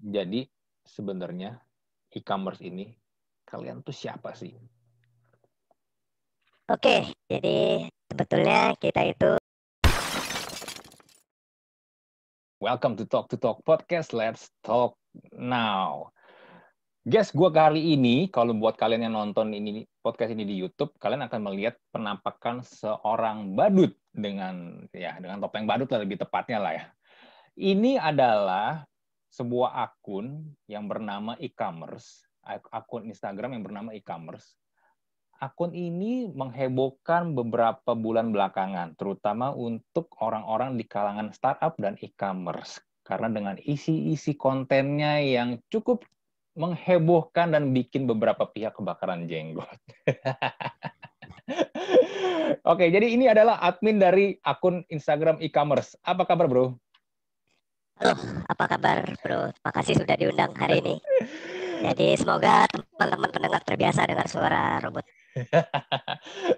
Jadi sebenarnya e-commerce ini kalian tuh siapa sih? Oke, jadi sebetulnya kita itu Welcome to Talk to Talk Podcast. Let's talk now. Guys, gue kali ini, kalau buat kalian yang nonton ini podcast ini di YouTube, kalian akan melihat penampakan seorang badut dengan ya dengan topeng badut lah lebih tepatnya lah ya. Ini adalah sebuah akun yang bernama e-commerce, akun Instagram yang bernama e-commerce. Akun ini menghebohkan beberapa bulan belakangan, terutama untuk orang-orang di kalangan startup dan e-commerce. Karena dengan isi-isi kontennya yang cukup menghebohkan dan bikin beberapa pihak kebakaran jenggot. Oke, jadi ini adalah admin dari akun Instagram e-commerce. Apa kabar, Bro? Halo, apa kabar, Bro? Terima kasih sudah diundang hari ini. Jadi semoga teman-teman pendengar terbiasa dengar suara robot.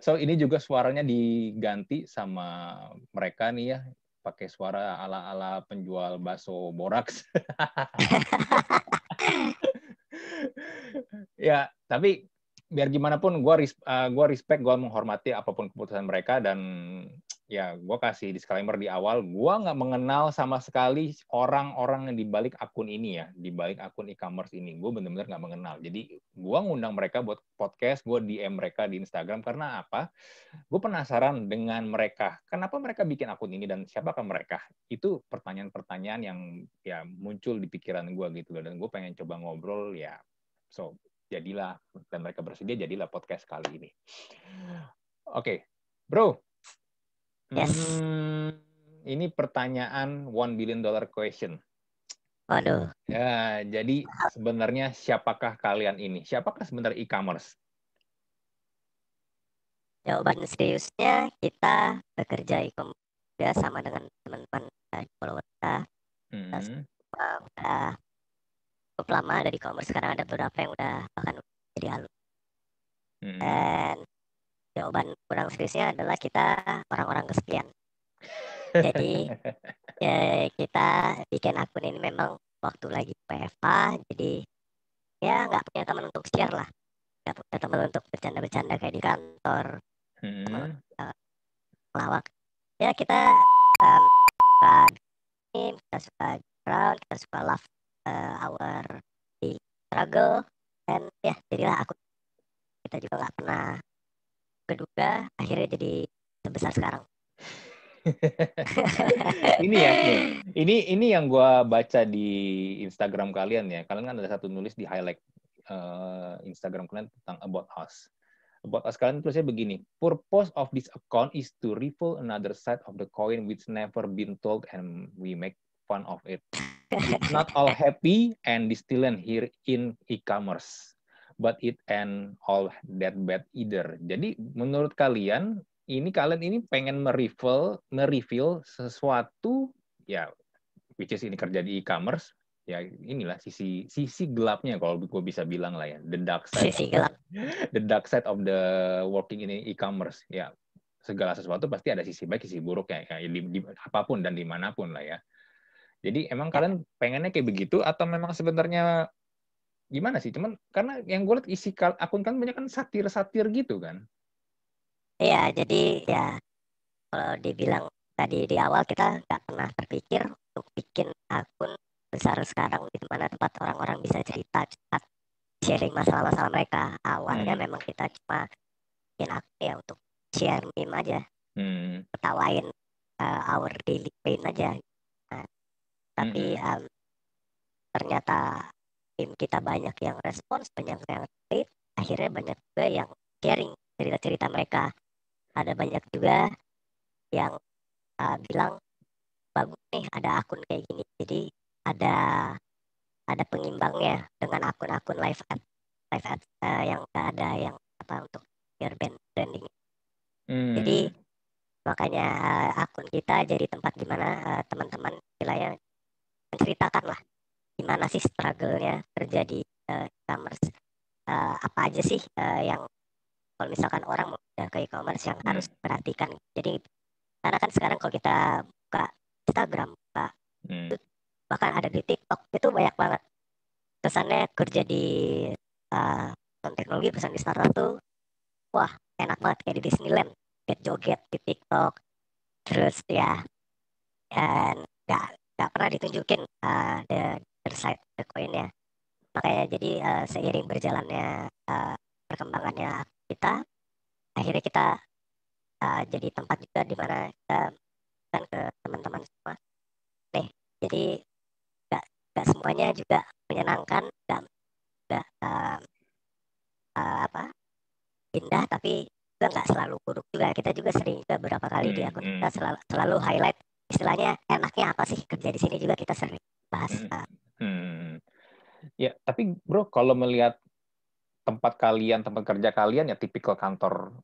so ini juga suaranya diganti sama mereka nih ya, pakai suara ala-ala penjual bakso boraks. ya, tapi biar gimana pun gue uh, respect, gue menghormati apa pun keputusan mereka dan ya gue kasih disclaimer di awal, gue nggak mengenal sama sekali orang-orang yang dibalik akun ini ya, dibalik akun e-commerce ini, gue benar-benar nggak mengenal. Jadi gue ngundang mereka buat podcast, gue DM mereka di Instagram karena apa? Gue penasaran dengan mereka, kenapa mereka bikin akun ini dan siapakah mereka? Itu pertanyaan-pertanyaan yang ya muncul di pikiran gue gitu loh, dan gue pengen coba ngobrol ya. So jadilah dan mereka bersedia jadilah podcast kali ini. Oke, okay. bro, Yes. Hmm, ini pertanyaan one billion dollar question. Waduh. Ya, jadi sebenarnya siapakah kalian ini? Siapakah sebenarnya e-commerce? Jawaban seriusnya kita bekerja e-commerce ya sama dengan teman-teman uh, follower kita. Hmm. Kita udah cukup lama dari e-commerce sekarang ada beberapa yang udah bahkan jadi alumni. Hmm. Dan jawaban kurang seriusnya adalah kita orang-orang kesekian. Jadi ya, kita bikin akun ini memang waktu lagi PFA, jadi ya nggak punya teman untuk share lah, nggak punya teman untuk bercanda-bercanda kayak di kantor, hmm. teman uh, melawak. Ya kita um, suka game, kita suka ground, kita suka love uh, our struggle, dan ya jadilah akun kita juga nggak pernah kedua akhirnya jadi sebesar sekarang. ini ya, ini ini yang gue baca di Instagram kalian ya. Kalian kan ada satu nulis di highlight uh, Instagram kalian tentang about us. About us kalian tulisnya begini, purpose of this account is to reveal another side of the coin which never been told and we make fun of it. It's not all happy and distilling here in e-commerce but it and all that bad either. Jadi menurut kalian ini kalian ini pengen mereveal mereveal sesuatu ya which is ini kerja di e-commerce ya inilah sisi sisi gelapnya kalau gue bisa bilang lah ya the dark side sisi gelap. the dark side of the working in e-commerce ya. Segala sesuatu pasti ada sisi baik sisi buruk ya, ya di, di, apa pun dan di mana pun lah ya. Jadi emang kalian pengennya kayak begitu atau memang sebenarnya gimana sih? Cuman karena yang gue lihat isi akun kan banyak kan satir-satir gitu kan. Iya, jadi ya kalau dibilang tadi di awal kita nggak pernah terpikir untuk bikin akun besar sekarang di mana tempat orang-orang bisa cerita cepat sharing masalah-masalah mereka. Awalnya hmm. memang kita cuma bikin akun ya untuk share meme aja, hmm. ketawain uh, our daily pain aja. Nah, tapi hmm. um, ternyata tim kita banyak yang respons, banyak yang tweet, akhirnya banyak juga yang sharing cerita-cerita mereka. Ada banyak juga yang uh, bilang bagus nih ada akun kayak gini. Jadi ada ada pengimbangnya dengan akun-akun live ad live ad uh, yang gak ada yang apa untuk biar band branding. Hmm. Jadi makanya uh, akun kita jadi tempat di mana uh, teman-teman wilayah menceritakan lah gimana sih struggle-nya kerja di uh, e-commerce uh, apa aja sih uh, yang kalau misalkan orang mau ke e-commerce yang hmm. harus perhatikan jadi karena kan sekarang kalau kita buka Instagram buka hmm. bahkan ada di TikTok itu banyak banget kesannya kerja di uh, teknologi perusahaan di startup tuh wah enak banget kayak di Disneyland joget-joget di TikTok terus ya dan nggak nggak pernah ditunjukin uh, the side the coin ya makanya jadi uh, seiring berjalannya uh, perkembangannya kita akhirnya kita uh, jadi tempat juga di mana kita kan ke teman-teman semua nih jadi nggak nggak semuanya juga menyenangkan nggak nggak uh, uh, apa indah tapi juga nggak selalu buruk juga kita juga sering juga beberapa kali hmm, di akun hmm. kita selalu selalu highlight istilahnya enaknya apa sih kerja di sini juga kita sering bahas hmm. Hmm. ya tapi bro kalau melihat tempat kalian tempat kerja kalian ya tipikal kantor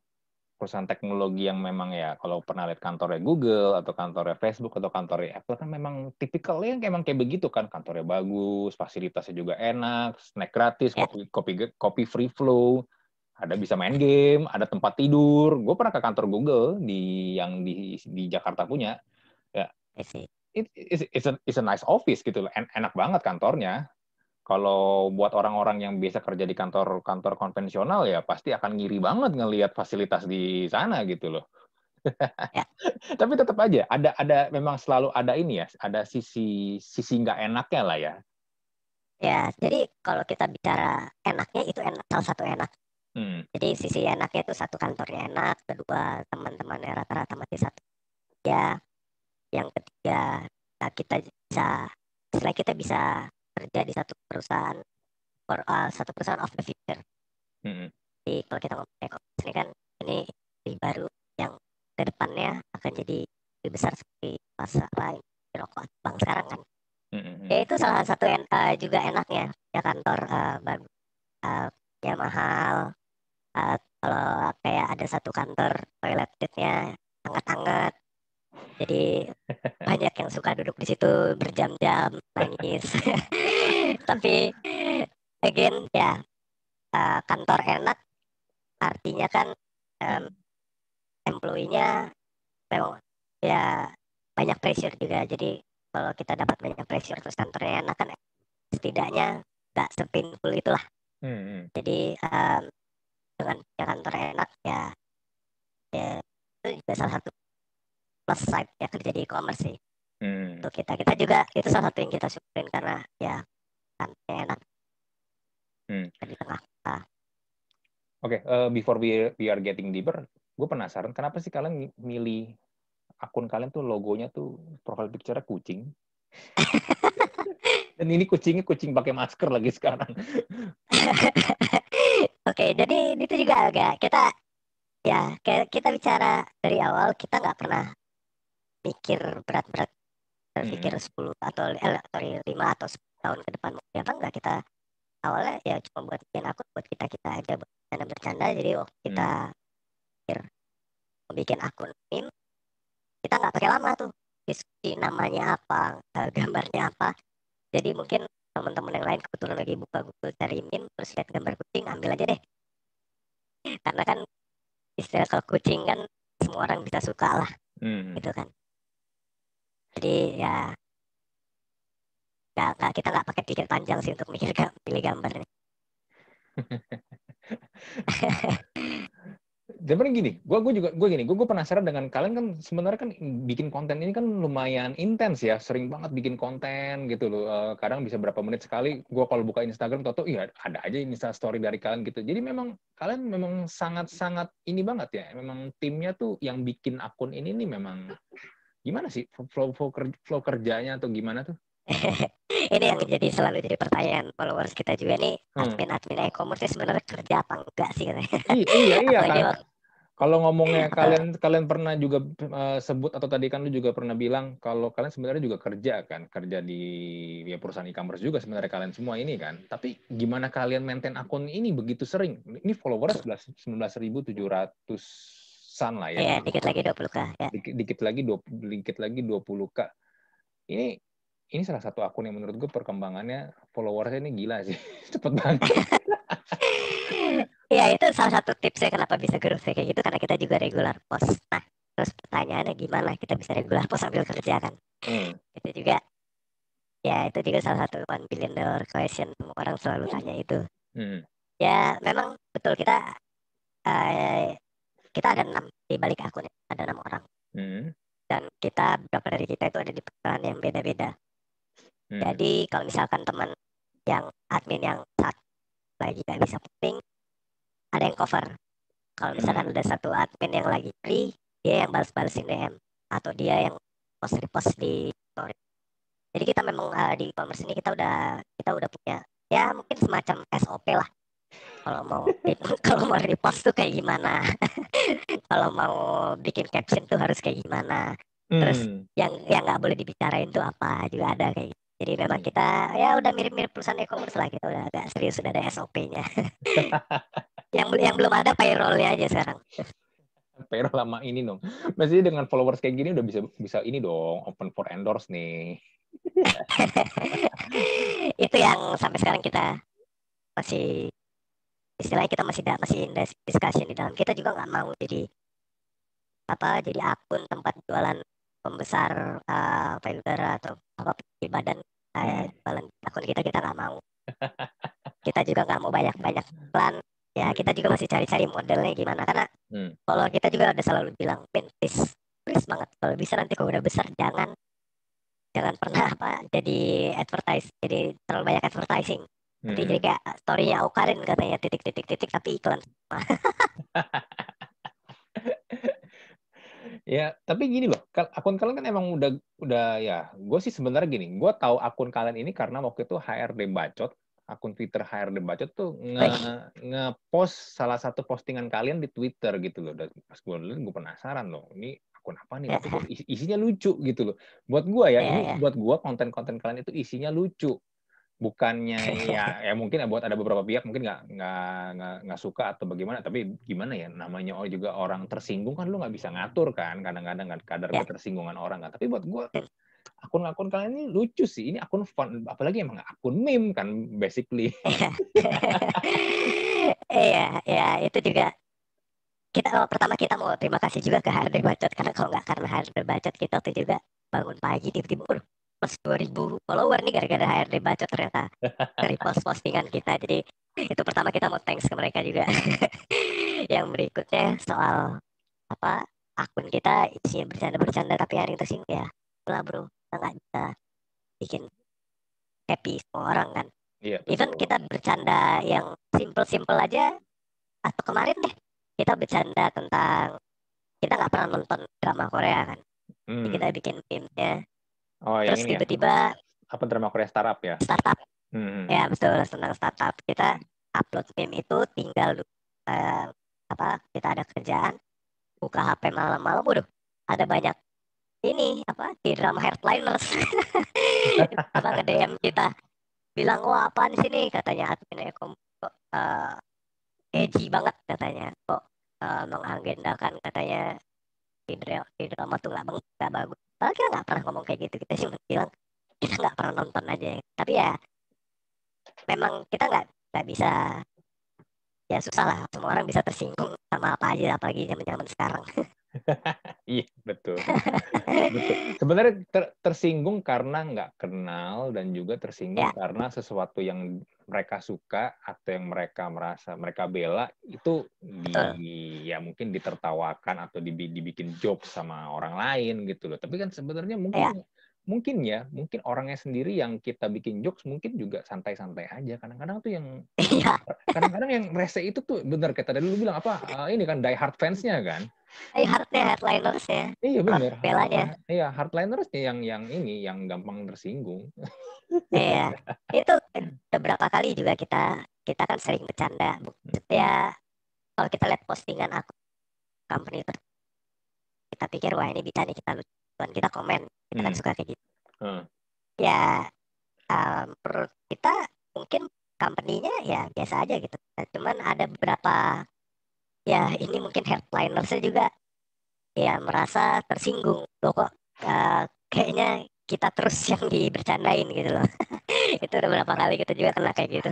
perusahaan teknologi yang memang ya kalau pernah lihat kantornya Google atau kantornya Facebook atau kantornya Apple kan memang tipikalnya yang emang kayak begitu kan. Kantornya bagus fasilitasnya juga enak snack gratis ya. kopi kopi kopi free flow. Ada bisa main game ada tempat tidur. Gue pernah ke kantor Google di yang di di Jakarta punya. Ya it, it's, it's, a, it's a nice office gitu loh enak banget kantornya kalau buat orang-orang yang biasa kerja di kantor-kantor konvensional ya pasti akan ngiri banget ngelihat fasilitas di sana gitu loh. ya. Tapi tetap aja ada ada memang selalu ada ini ya, ada sisi sisi nggak enaknya lah ya. Ya, jadi kalau kita bicara enaknya itu enak salah satu enak. Hmm. Jadi sisi enaknya itu satu kantornya enak, kedua teman-temannya rata-rata masih satu. Ya, yang ketiga nah kita bisa, setelah kita bisa kerja di satu perusahaan or, uh, satu perusahaan of the future. Mm-hmm. Jadi kalau kita ngomong e-commerce ini kan ini lebih baru yang ke depannya akan jadi lebih besar seperti masa lain rokok bang sekarang kan. Mm-hmm. Ya itu salah satu yang uh, juga enaknya ya kantor uh, bagus, uh, ya mahal. Uh, kalau kayak ada satu kantor toiletnya hangat-hangat jadi banyak yang suka duduk di situ berjam-jam nangis tapi again ya uh, kantor enak artinya kan um, employee-nya memang ya banyak pressure juga jadi kalau kita dapat banyak pressure terus kantornya enak kan setidaknya nggak sepinful itulah hmm. hmm. jadi um, dengan kantor enak ya ya itu juga salah satu plus side ya kerja di e-commerce sih hmm. untuk kita kita juga itu salah satu yang kita syukurin karena ya kan enak hmm. di tengah kota. Oke, okay, uh, eh, before we we are getting deeper, gue penasaran kenapa sih kalian milih akun kalian tuh logonya tuh profile picture kucing. Dan ini kucingnya kucing pakai masker lagi sekarang. Oke, okay, jadi itu juga agak kita ya kita bicara dari awal kita nggak pernah pikir berat-berat berpikir hmm. 10 atau eh, sorry 5 atau 10 tahun ke depan ya apa enggak kita awalnya ya cuma buat bikin akun buat kita kita aja buat bercanda bercanda jadi waktu oh, kita hmm. pikir bikin akun ini kita nggak pakai lama tuh diskusi namanya apa eh, gambarnya apa jadi mungkin teman-teman yang lain kebetulan lagi buka Google cari meme terus lihat gambar kucing ambil aja deh karena kan istilah kalau kucing kan semua orang bisa suka lah hmm. gitu kan jadi ya nggak, nggak kita nggak pakai pikir panjang sih untuk mikir pilih gambar nih Sebenarnya gini, gue gue juga gue gini, gue penasaran dengan kalian kan sebenarnya kan bikin konten ini kan lumayan intens ya, sering banget bikin konten gitu loh. Uh, kadang bisa berapa menit sekali. Gue kalau buka Instagram, toto iya ada aja Insta Story dari kalian gitu. Jadi memang kalian memang sangat sangat ini banget ya. Memang timnya tuh yang bikin akun ini nih memang gimana sih flow flow flow kerjanya atau gimana tuh? ini yang jadi selalu jadi pertanyaan followers kita juga nih. Hmm. Admin admin e-commerce sebenarnya kerja apa enggak sih iya iya kan. kalau ngomongnya kalian kalian pernah juga uh, sebut atau tadi kan lu juga pernah bilang kalau kalian sebenarnya juga kerja kan kerja di ya, perusahaan e-commerce juga sebenarnya kalian semua ini kan. Tapi gimana kalian maintain akun ini begitu sering? Ini followers 19.700 ratusan lah ya. Iya, dikit lagi 20K. Ya. Dikit, dikit lagi 20 dikit lagi 20K. Ini ini salah satu akun yang menurut gue perkembangannya followersnya ini gila sih. Cepet banget. Iya, itu salah satu tipsnya kenapa bisa growth kayak gitu karena kita juga regular post. Nah, terus pertanyaannya gimana kita bisa regular post sambil kerja kan? Hmm. Itu juga ya itu juga salah satu one billion dollar question orang selalu tanya itu. Hmm. Ya, memang betul kita eh, kita ada enam di balik akun ada enam orang. Hmm. dan kita beberapa dari kita itu ada di perusahaan yang beda-beda. Hmm. jadi kalau misalkan teman yang admin yang saat lagi nggak bisa posting ada yang cover. Kalau misalkan ada satu admin yang lagi free dia yang balas-balasin DM atau dia yang post repost di story. Jadi kita memang eh, di e-commerce ini kita udah kita udah punya ya mungkin semacam SOP lah kalau mau kalau mau repost tuh kayak gimana kalau mau bikin caption tuh harus kayak gimana terus Hmm. yang yang nggak boleh dibicarain tuh apa juga ada kayak gitu. jadi memang kita ya udah mirip-mirip perusahaan e-commerce lah kita udah agak serius sudah ada SOP-nya yang yang belum ada payroll-nya aja sekarang Pero lama ini dong. Maksudnya dengan followers kayak gini udah bisa bisa ini dong open for endorse nih. itu yang sampai sekarang kita masih istilahnya kita masih masih in dis- discussion di dalam. Kita juga nggak mau jadi apa jadi akun tempat jualan pembesar uh, payudara atau apa di badan uh, jualan akun kita kita nggak mau. Kita juga nggak mau banyak banyak iklan. Ya kita juga masih cari-cari modelnya gimana. Karena Hmm. follower kita juga udah selalu bilang "Ben, please please banget. Kalau bisa nanti kalau udah besar jangan jangan pernah apa jadi advertise jadi terlalu banyak advertising Hmm. jadi kayak story-nya Aukarin katanya titik titik titik tapi iklan Ya, tapi gini loh, akun kalian kan emang udah udah ya, gue sih sebenarnya gini, gue tahu akun kalian ini karena waktu itu HRD Bacot, akun Twitter HRD Bacot tuh nge nge-post salah satu postingan kalian di Twitter gitu loh. Dan pas gue lihat gue penasaran loh, ini akun apa nih? Tapi isinya lucu gitu loh. Buat gue ya, Iya, ini iya. buat gue konten-konten kalian itu isinya lucu. Bukannya ya, ya mungkin ya buat ada beberapa pihak mungkin nggak nggak suka atau bagaimana. Tapi gimana ya, namanya oh juga orang tersinggung kan lu nggak bisa ngatur kan. Kadang-kadang kan kadar Ya. ketersinggungan orang kan. Tapi buat gue akun-akun kalian ini lucu sih. Ini akun fun, apalagi emang akun meme kan basically. Iya, ya itu juga kita oh, pertama kita mau terima kasih juga ke HRD Bacot karena kalau nggak karena HRD Bacot kita tuh juga bangun pagi tiba-tiba "Waduh, plus 2000 follower nih gara-gara HRD Bacot ternyata. Dari post postingan kita. Jadi itu pertama kita mau thanks ke mereka juga. Yang berikutnya soal apa akun kita isinya bercanda-bercanda tapi ada yang tersinggung ya. Lah bro kita nggak bisa bikin happy semua orang kan. Iya. even kita bercanda yang simple-simple aja atau kemarin deh kita bercanda tentang kita nggak pernah nonton drama Korea kan. Jadi Hmm. kita bikin meme-nya Oh, yang terus ini ya. tiba-tiba Apa drama Korea startup ya? startup. Hmm. ya betul tentang startup. Kita upload meme itu tinggal eh, apa kita ada kerjaan buka HP malam-malam waduh ada banyak ini apa di drama headliners. Apa nge DM kita. Bilang wah apaan sih nih? Katanya admin Ekom kok eh, edgy banget katanya. Kok eh, mengagendakan katanya. Di drama, di drama tuh nggak bagus padahal kita nggak pernah ngomong kayak gitu kita cuma bilang kita nggak pernah nonton aja tapi ya memang kita nggak nggak bisa ya susah lah. Semua orang bisa tersinggung sama apa aja apalagi zaman zaman sekarang Iya, betul. betul. Sebenarnya ter- tersinggung karena nggak kenal dan juga tersinggung Ya. karena sesuatu yang mereka suka atau yang mereka merasa mereka bela itu di ya mungkin ditertawakan atau dibi- dibikin joke sama orang lain gitu loh. Tapi kan sebenarnya mungkin mungkin ya, mungkin orangnya sendiri yang kita bikin jokes mungkin juga santai-santai aja. Kadang-kadang tuh yang iya kadang-kadang yang rese itu tuh bener kayak tadi lu bilang apa? ah, ini kan die hard fans-nya kan. Eh hardnya headliners ya Iya benar. belanya. Iya, hardlinersnya yang yang ini yang gampang tersinggung. Iya, itu beberapa kali juga kita kita kan sering bercanda. Ya, kalau kita lihat postingan aku company itu, kita pikir wah ini bisa nih kita lucuan, kita komen, kita kan Hmm. suka kayak gitu. Hmm. Ya, um, menurut kita mungkin company-nya ya biasa aja gitu. Cuman ada beberapa ya ini mungkin headlinersnya juga ya merasa tersinggung loh kok eh, kayaknya kita terus yang dibercandain gitu loh itu udah berapa kali kita juga kena kayak gitu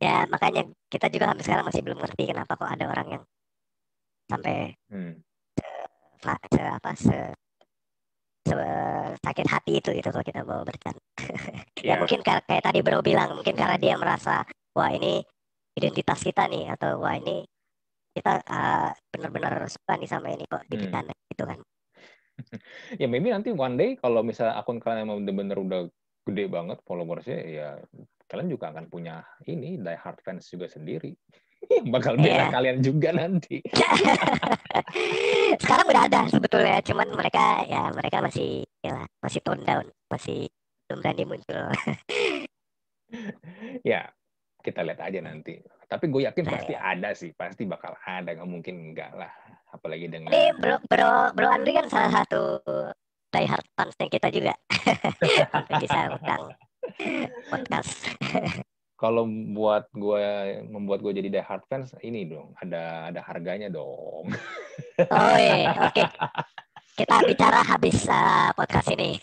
ya makanya kita juga sampai sekarang masih belum ngerti kenapa kok ada orang yang sampai Hmm. fa- se, apa se, se- sakit hati itu gitu kalau kita bawa bercanda ya Ya. mungkin kayak, kayak tadi bro bilang mungkin karena dia merasa wah ini identitas kita nih atau wah ini kita uh, benar-benar suka nih sama ini kok di Hmm. gitu kan Ya maybe nanti one day kalau misalnya akun kalian emang bener-bener udah gede banget followersnya, ya kalian juga akan punya ini die hard fans juga sendiri. Bakal bela Iya. kalian juga nanti. sekarang udah ada sebetulnya cuman mereka ya mereka masih ya, masih tone down masih belum berani muncul Ya, kita lihat aja nanti. Tapi gue yakin Nah, pasti ada sih, pasti bakal ada, nggak mungkin enggak lah. Apalagi dengan ini bro bro bro Andri kan salah satu die hard fansnya kita juga. Bisa undang podcast. Kalau buat gue membuat gue jadi die hard fans ini dong, ada ada harganya dong. oh iya. Oke kita bicara habis uh, podcast ini.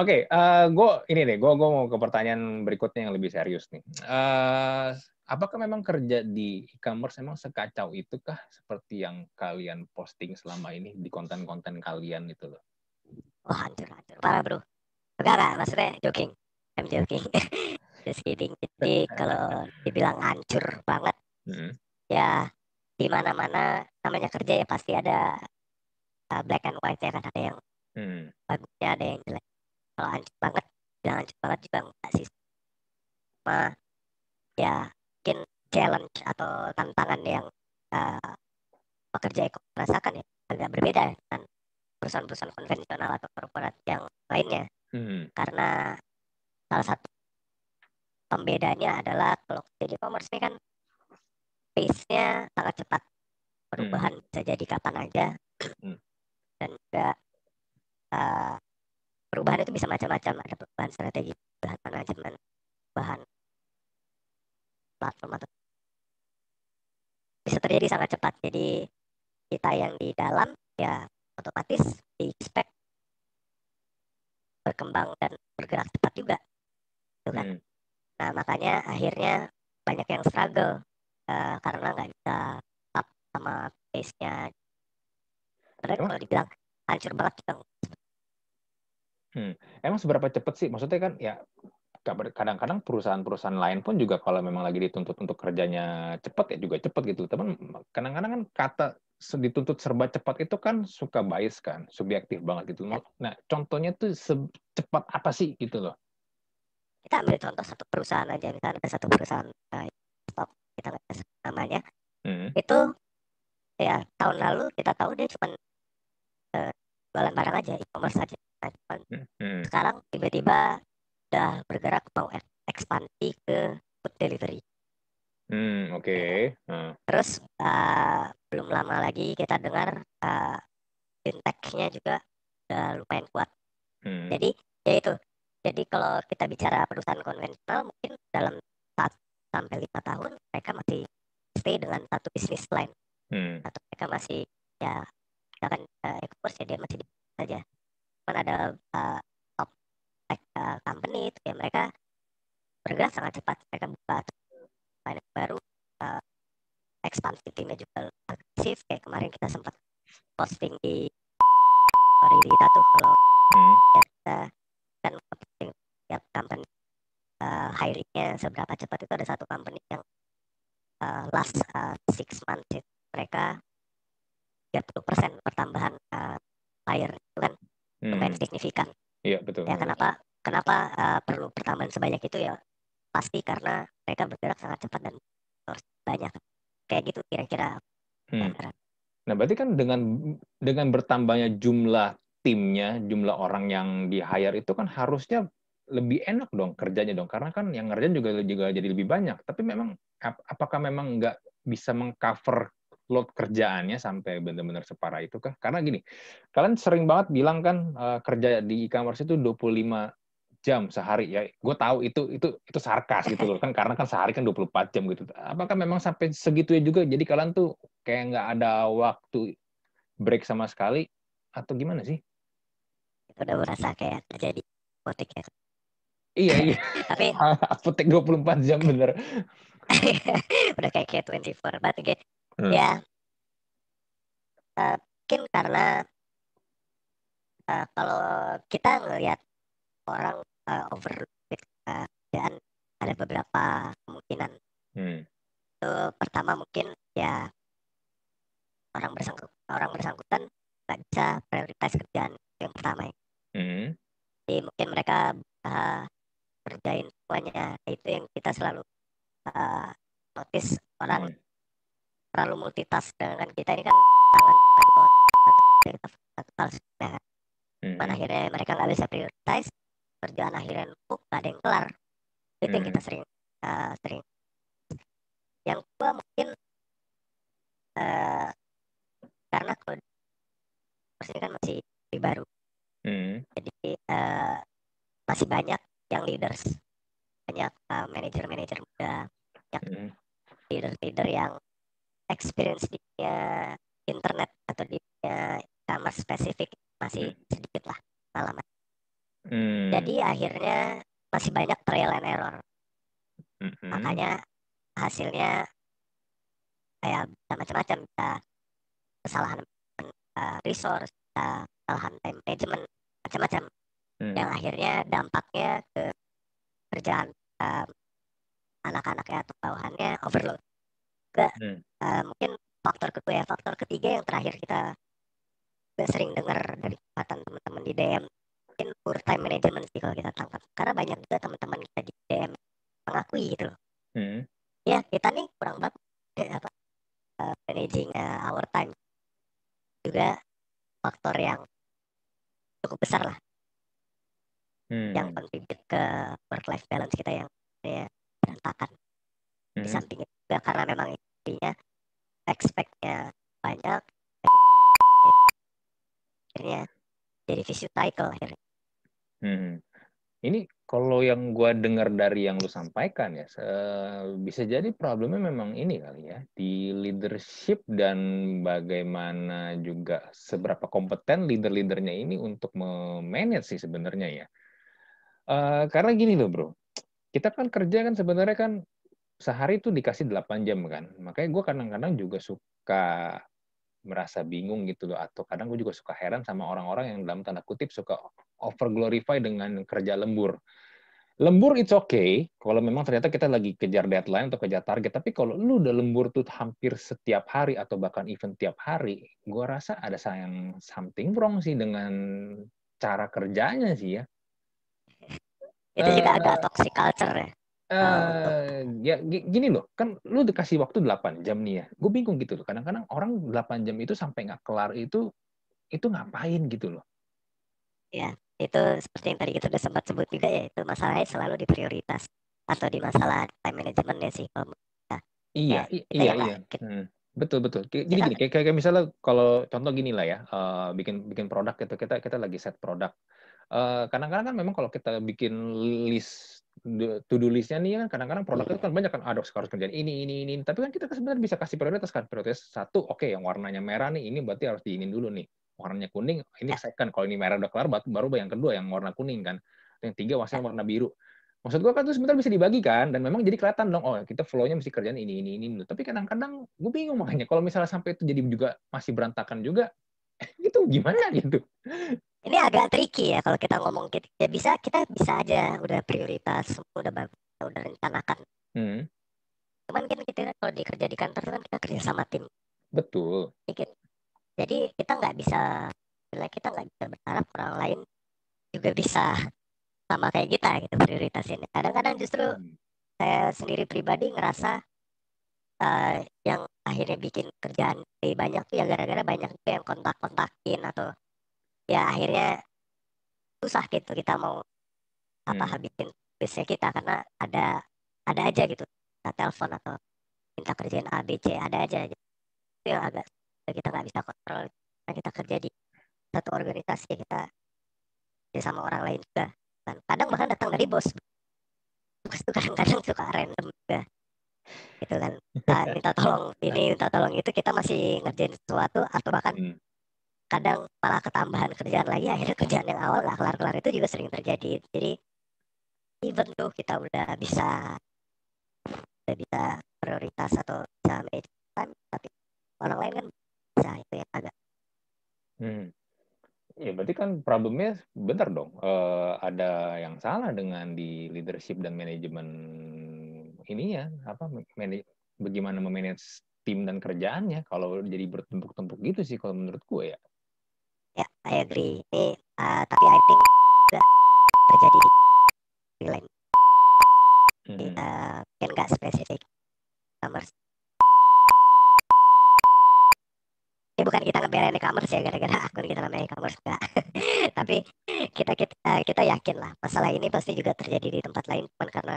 Oke, gue ini deh, gue gue mau ke pertanyaan berikutnya yang lebih serius nih. Eh, apakah memang kerja di e-commerce memang sekacau itu kah seperti yang kalian posting selama ini di konten-konten kalian itu loh? wah hancur hancur. Parah bro. Enggak enggak. Maksudnya joking. I'm joking. Just kidding. Jadi kalau dibilang hancur banget Hmm. ya di mana mana namanya kerja ya pasti ada uh, black and white ya kan ada yang Hmm. bagusnya ada yang jelek kalau hancur banget bilang hancur banget juga enggak sih cuma ya mungkin challenge atau tantangan yang uh, pekerja ekonomi rasakan ya agak berbeda dengan perusahaan-perusahaan konvensional atau korporat yang lainnya Hmm. karena salah satu pembedanya adalah kalau di e-commerce ini kan pace-nya sangat cepat. Perubahan bisa jadi kapan aja. Hmm. dan juga uh, perubahan itu bisa macam-macam. Ada perubahan strategi perubahan manajemen perubahan platform atau bisa terjadi sangat cepat. Jadi kita yang di dalam ya otomatis di expect berkembang dan bergerak cepat juga. Gitu kan. Hmm. Nah, makanya akhirnya banyak yang struggle eh, karena nggak bisa up sama pace-nya. Sebenarnya kalau dibilang hancur banget juga Emang seberapa cepat sih? Maksudnya kan ya kadang-kadang perusahaan-perusahaan lain pun juga kalau memang lagi dituntut untuk kerjanya cepat ya juga cepat gitu. Teman kadang-kadang kan kata dituntut serba cepat itu kan suka bias kan, subjektif banget gitu. Nah, contohnya tuh secepat apa sih gitu loh? kita ambil contoh satu perusahaan aja misalnya ada satu perusahaan eh, kita namanya Hmm. itu ya tahun lalu kita tahu dia cuma eh, jualan barang aja e-commerce aja nah, cuman Hmm. sekarang tiba-tiba udah bergerak mau ek- ekspansi ke food delivery Hmm, oke. Nah, Terus eh, belum lama lagi kita dengar eh, fintech-nya juga udah lumayan kuat. hmm. Jadi ya itu. Jadi kalau kita bicara perusahaan konvensional mungkin dalam 4 sampai lima tahun mereka masih stay dengan satu bisnis line Hmm. atau mereka masih ya misalkan eh, e-commerce ya dia masih di saja. Cuman ada eh, top tech eh, company itu ya mereka bergerak sangat cepat. Mereka buka finance baru eh, ekspansi timnya juga agresif kayak kemarin kita sempat posting di story kita tuh kalau Hmm. ya, kita kan posting tiap company uh, hiringnya seberapa cepat itu ada satu company yang uh, last uh, six months itu mereka 30% pertambahan uh, hire itu kan Hmm. lumayan signifikan Iya, betul. ya kenapa kenapa uh, perlu pertambahan sebanyak itu ya pasti karena mereka bergerak sangat cepat dan harus banyak kayak gitu kira-kira Hmm. Nah, berarti kan dengan dengan bertambahnya jumlah timnya, jumlah orang yang di hire itu kan harusnya lebih enak dong kerjanya dong, karena kan yang ngerjain juga juga jadi lebih banyak. Tapi memang ap- apakah memang nggak bisa mengcover load kerjaannya sampai benar-benar separah itu kah? Karena gini, kalian sering banget bilang kan eh, kerja di e-commerce itu 25 jam sehari ya. Gue tahu itu itu itu sarkas gitu loh kan karena kan sehari kan 24 jam gitu. Apakah memang sampai segitu ya juga? Jadi kalian tuh kayak nggak ada waktu break sama sekali atau gimana sih? udah berasa kayak terjadi potik ya Iya, iya. tapi Apotek 24 jam bener. udah kayak kayak 24 but okay. Hmm. ya eh, mungkin karena uh, kalau kita ngelihat orang uh, overload uh, dan ada beberapa kemungkinan. Hmm. Itu pertama mungkin ya orang bersangkut orang bersangkutan nggak bisa prioritas kerjaan yang pertama ya. Hmm. Jadi mungkin mereka uh, kerjain semuanya itu yang kita selalu uh, notice orang hmm. terlalu multitask dengan kita ini kan tangan kan. Hmm. akhirnya mereka nggak bisa prioritize kerjaan akhirnya numpuk nggak ada yang kelar itu hmm. yang kita sering uh, sering yang kedua mungkin uh, karena kalau ini kan masih baru hmm. jadi uh, masih banyak yang leaders banyak uh, manajer-manajer muda banyak hmm. leader-leader yang experience di dunia internet atau di dunia e-commerce spesifik masih hmm. sedikit lah pengalaman hmm. jadi akhirnya masih banyak trial and error hmm. makanya hasilnya kayak macam-macam bisa kesalahan uh, resource uh, kesalahan time management macam-macam hmm. yang akhirnya dampaknya ke kerjaan um, anak-anaknya atau bawahannya overload juga hmm. uh, mungkin faktor kedua ya faktor ketiga yang terakhir kita sering dengar dari kesempatan teman-teman di DM mungkin poor time management sih kalau kita tangkap karena banyak juga teman-teman kita di DM mengakui gitu loh hmm. ya kita nih kurang bagus apa uh, managing uh, our time juga faktor yang cukup besar lah hmm. yang kontribut ke work life balance kita yang ya, berantakan hmm. di samping juga karena memang intinya expectnya banyak akhirnya jadi vicious cycle akhirnya hmm. ini kalau yang gue dengar dari yang lu sampaikan ya, bisa jadi problemnya memang ini kali ya di leadership dan bagaimana juga seberapa kompeten leader-leadernya ini untuk memanage sih sebenarnya ya. Uh, karena gini loh bro, kita kan kerja kan sebenarnya kan sehari itu dikasih 8 jam kan. Makanya gue kadang-kadang juga suka merasa bingung gitu loh atau kadang gue juga suka heran sama orang-orang yang dalam tanda kutip suka over glorify dengan kerja lembur. Lembur it's okay kalau memang ternyata kita lagi kejar deadline atau kejar target. Tapi kalau lu udah lembur tuh hampir setiap hari atau bahkan even tiap hari, gue rasa ada sayang something wrong sih dengan cara kerjanya sih ya. Itu juga uh, agak toxic culture ya. Uh, ya gini loh, kan lu dikasih waktu 8 jam nih ya. Gue bingung gitu loh. Kadang-kadang orang 8 jam itu sampai nggak kelar itu itu ngapain gitu loh. Ya, itu seperti yang tadi kita sudah sempat sebut juga ya itu masalahnya selalu di prioritas atau di masalah time management ya sih kalau kita, iya ya, iya iya hmm. betul betul jadi gini kayak, kayak misalnya kalau contoh gini lah ya uh, bikin bikin produk gitu kita kita lagi set produk uh, kadang-kadang kan memang kalau kita bikin list to do listnya nih kan kadang-kadang produk itu kan banyak kan ada harus kerjaan ini ini ini. Tapi kan kita sebenarnya bisa kasih prioritas kan prioritas satu oke okay, yang warnanya merah nih ini berarti harus diinin dulu nih. Warnanya kuning ini ya. second kalau ini merah udah kelar baru yang kedua yang warna kuning kan. Yang tiga wasnya warna biru. Maksud gua kan itu sebenarnya bisa dibagikan dan memang jadi kelihatan dong oh kita flow-nya mesti kerjaan ini ini ini. Tapi kadang-kadang gue bingung makanya kalau misalnya sampai itu jadi juga masih berantakan juga itu gimana gitu ini agak tricky ya kalau kita ngomong gitu ya bisa kita bisa aja udah prioritas udah bagus udah rencanakan. Hmm. cuman kan kita kalau dikerja di kantor kan kita kerja sama tim. Betul. Dikit jadi kita nggak bisa kita nggak bisa berharap orang lain juga bisa sama kayak kita gitu prioritasin. Kadang-kadang justru hmm. saya sendiri pribadi ngerasa uh, yang akhirnya bikin kerjaan lebih banyak tuh ya gara-gara banyak tuh yang kontak-kontakin atau ya akhirnya susah gitu kita mau apa hmm. habisin bisnya kita karena ada ada aja gitu. Kita telepon atau minta kerjain A B C ada aja itu yang agak kita nggak bisa kontrol. Karena kita kerja di satu organisasi kita ya sama orang lain juga. Dan kadang bahkan datang dari bos. Bos itu kadang-kadang suka random juga. Gitu kan. Kita minta tolong ini minta tolong itu kita masih ngerjain sesuatu atau bahkan hmm. Kadang malah ketambahan kerjaan lagi akhirnya kerjaan yang awal nggak kelar-kelar itu juga sering terjadi jadi even tuh kita udah bisa udah bisa prioritas atau bisa manage time tapi orang lain kan bisa itu yang agak hmm. Ya berarti kan problemnya benar dong. Uh, ada yang salah dengan di leadership dan manajemen ini ya apa manage, bagaimana memanage tim dan kerjaannya kalau jadi bertumpuk-tumpuk gitu sih kalau menurut gue ya. Ya, I agree. Ini uh, tapi I think juga terjadi di lain. Hmm. Uh, kan nggak spesifik commerce ya bukan kita ngebelain e-commerce ya gara-gara akun kita namanya e-commerce enggak tapi kita kita kita yakin lah masalah ini pasti juga terjadi di tempat lain cuman karena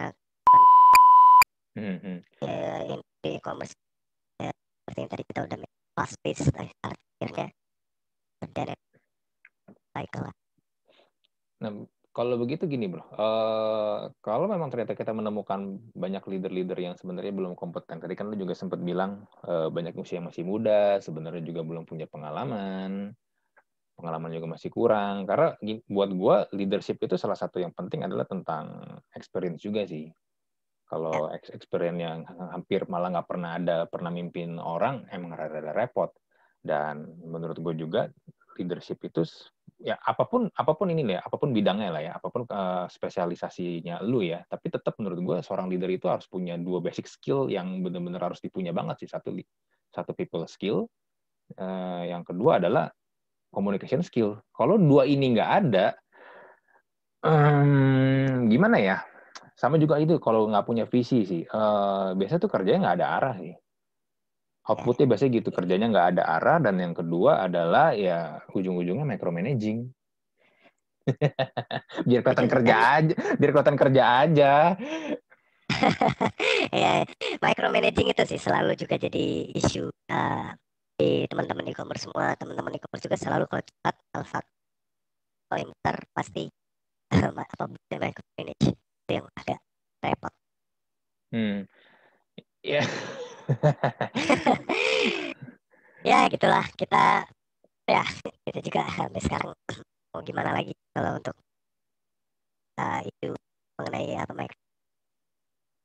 mm-hmm. ya, di e-commerce ya, seperti yang tadi kita udah fast pace akhirnya dan cycle nah kalau begitu gini bro, uh, kalau memang ternyata kita menemukan banyak leader-leader yang sebenarnya belum kompeten, tadi kan lu juga sempat bilang uh, banyak usia yang masih muda, sebenarnya juga belum punya pengalaman, pengalaman juga masih kurang. Karena buat gua leadership itu salah satu yang penting adalah tentang experience juga sih. Kalau ya. experience yang hampir malah nggak pernah ada, pernah mimpin orang, emang rada-rada repot. Dan menurut gue juga leadership itu ya apa pun apa pun ini ya apa pun bidangnya lah ya apa pun uh, spesialisasinya lu ya tapi tetap menurut gue seorang leader itu harus punya dua basic skill yang benar-benar harus dipunya banget sih satu satu people skill. Uh, yang kedua adalah communication skill. Kalau dua ini nggak ada um, gimana ya? Sama juga itu kalau nggak punya visi sih uh, biasanya tuh kerjanya nggak ada arah sih outputnya biasanya gitu kerjanya nggak ada arah dan yang kedua adalah ya ujung-ujungnya micromanaging. Biar kelihatan kerja aja biar kelihatan kerja aja. Ya micromanaging itu sih selalu juga jadi isu uh, di teman-teman e-commerce semua teman-teman e-commerce juga selalu kalau cepat yang besar pasti apa micromanage itu yang agak repot. Hmm. Ya. yeah ya gitulah kita ya kita juga sampai sekarang mau gimana lagi kalau untuk uh, itu mengenai apa Mike.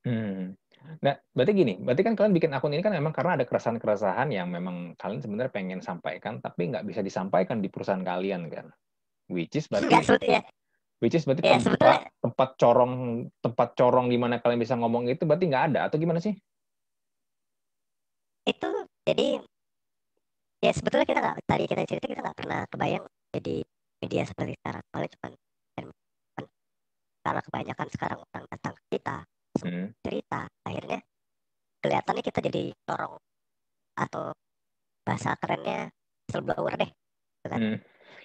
Hmm. Nah, berarti gini, berarti kan kalian bikin akun ini kan memang karena ada keresahan-keresahan yang memang kalian sebenarnya pengen sampaikan, tapi nggak bisa disampaikan di perusahaan kalian kan? Which is berarti, ya. which is berarti ya, tempat, tempat corong tempat corong di mana kalian bisa ngomong itu berarti nggak ada atau gimana sih? Itu jadi ya sebetulnya kita nggak tadi kita cerita kita nggak pernah kebayang jadi media seperti sekarang paling cuma karena kebanyakan sekarang orang datang ke kita hmm. cerita akhirnya kelihatannya kita jadi corong atau bahasa kerennya whistleblower deh gitu kan hmm.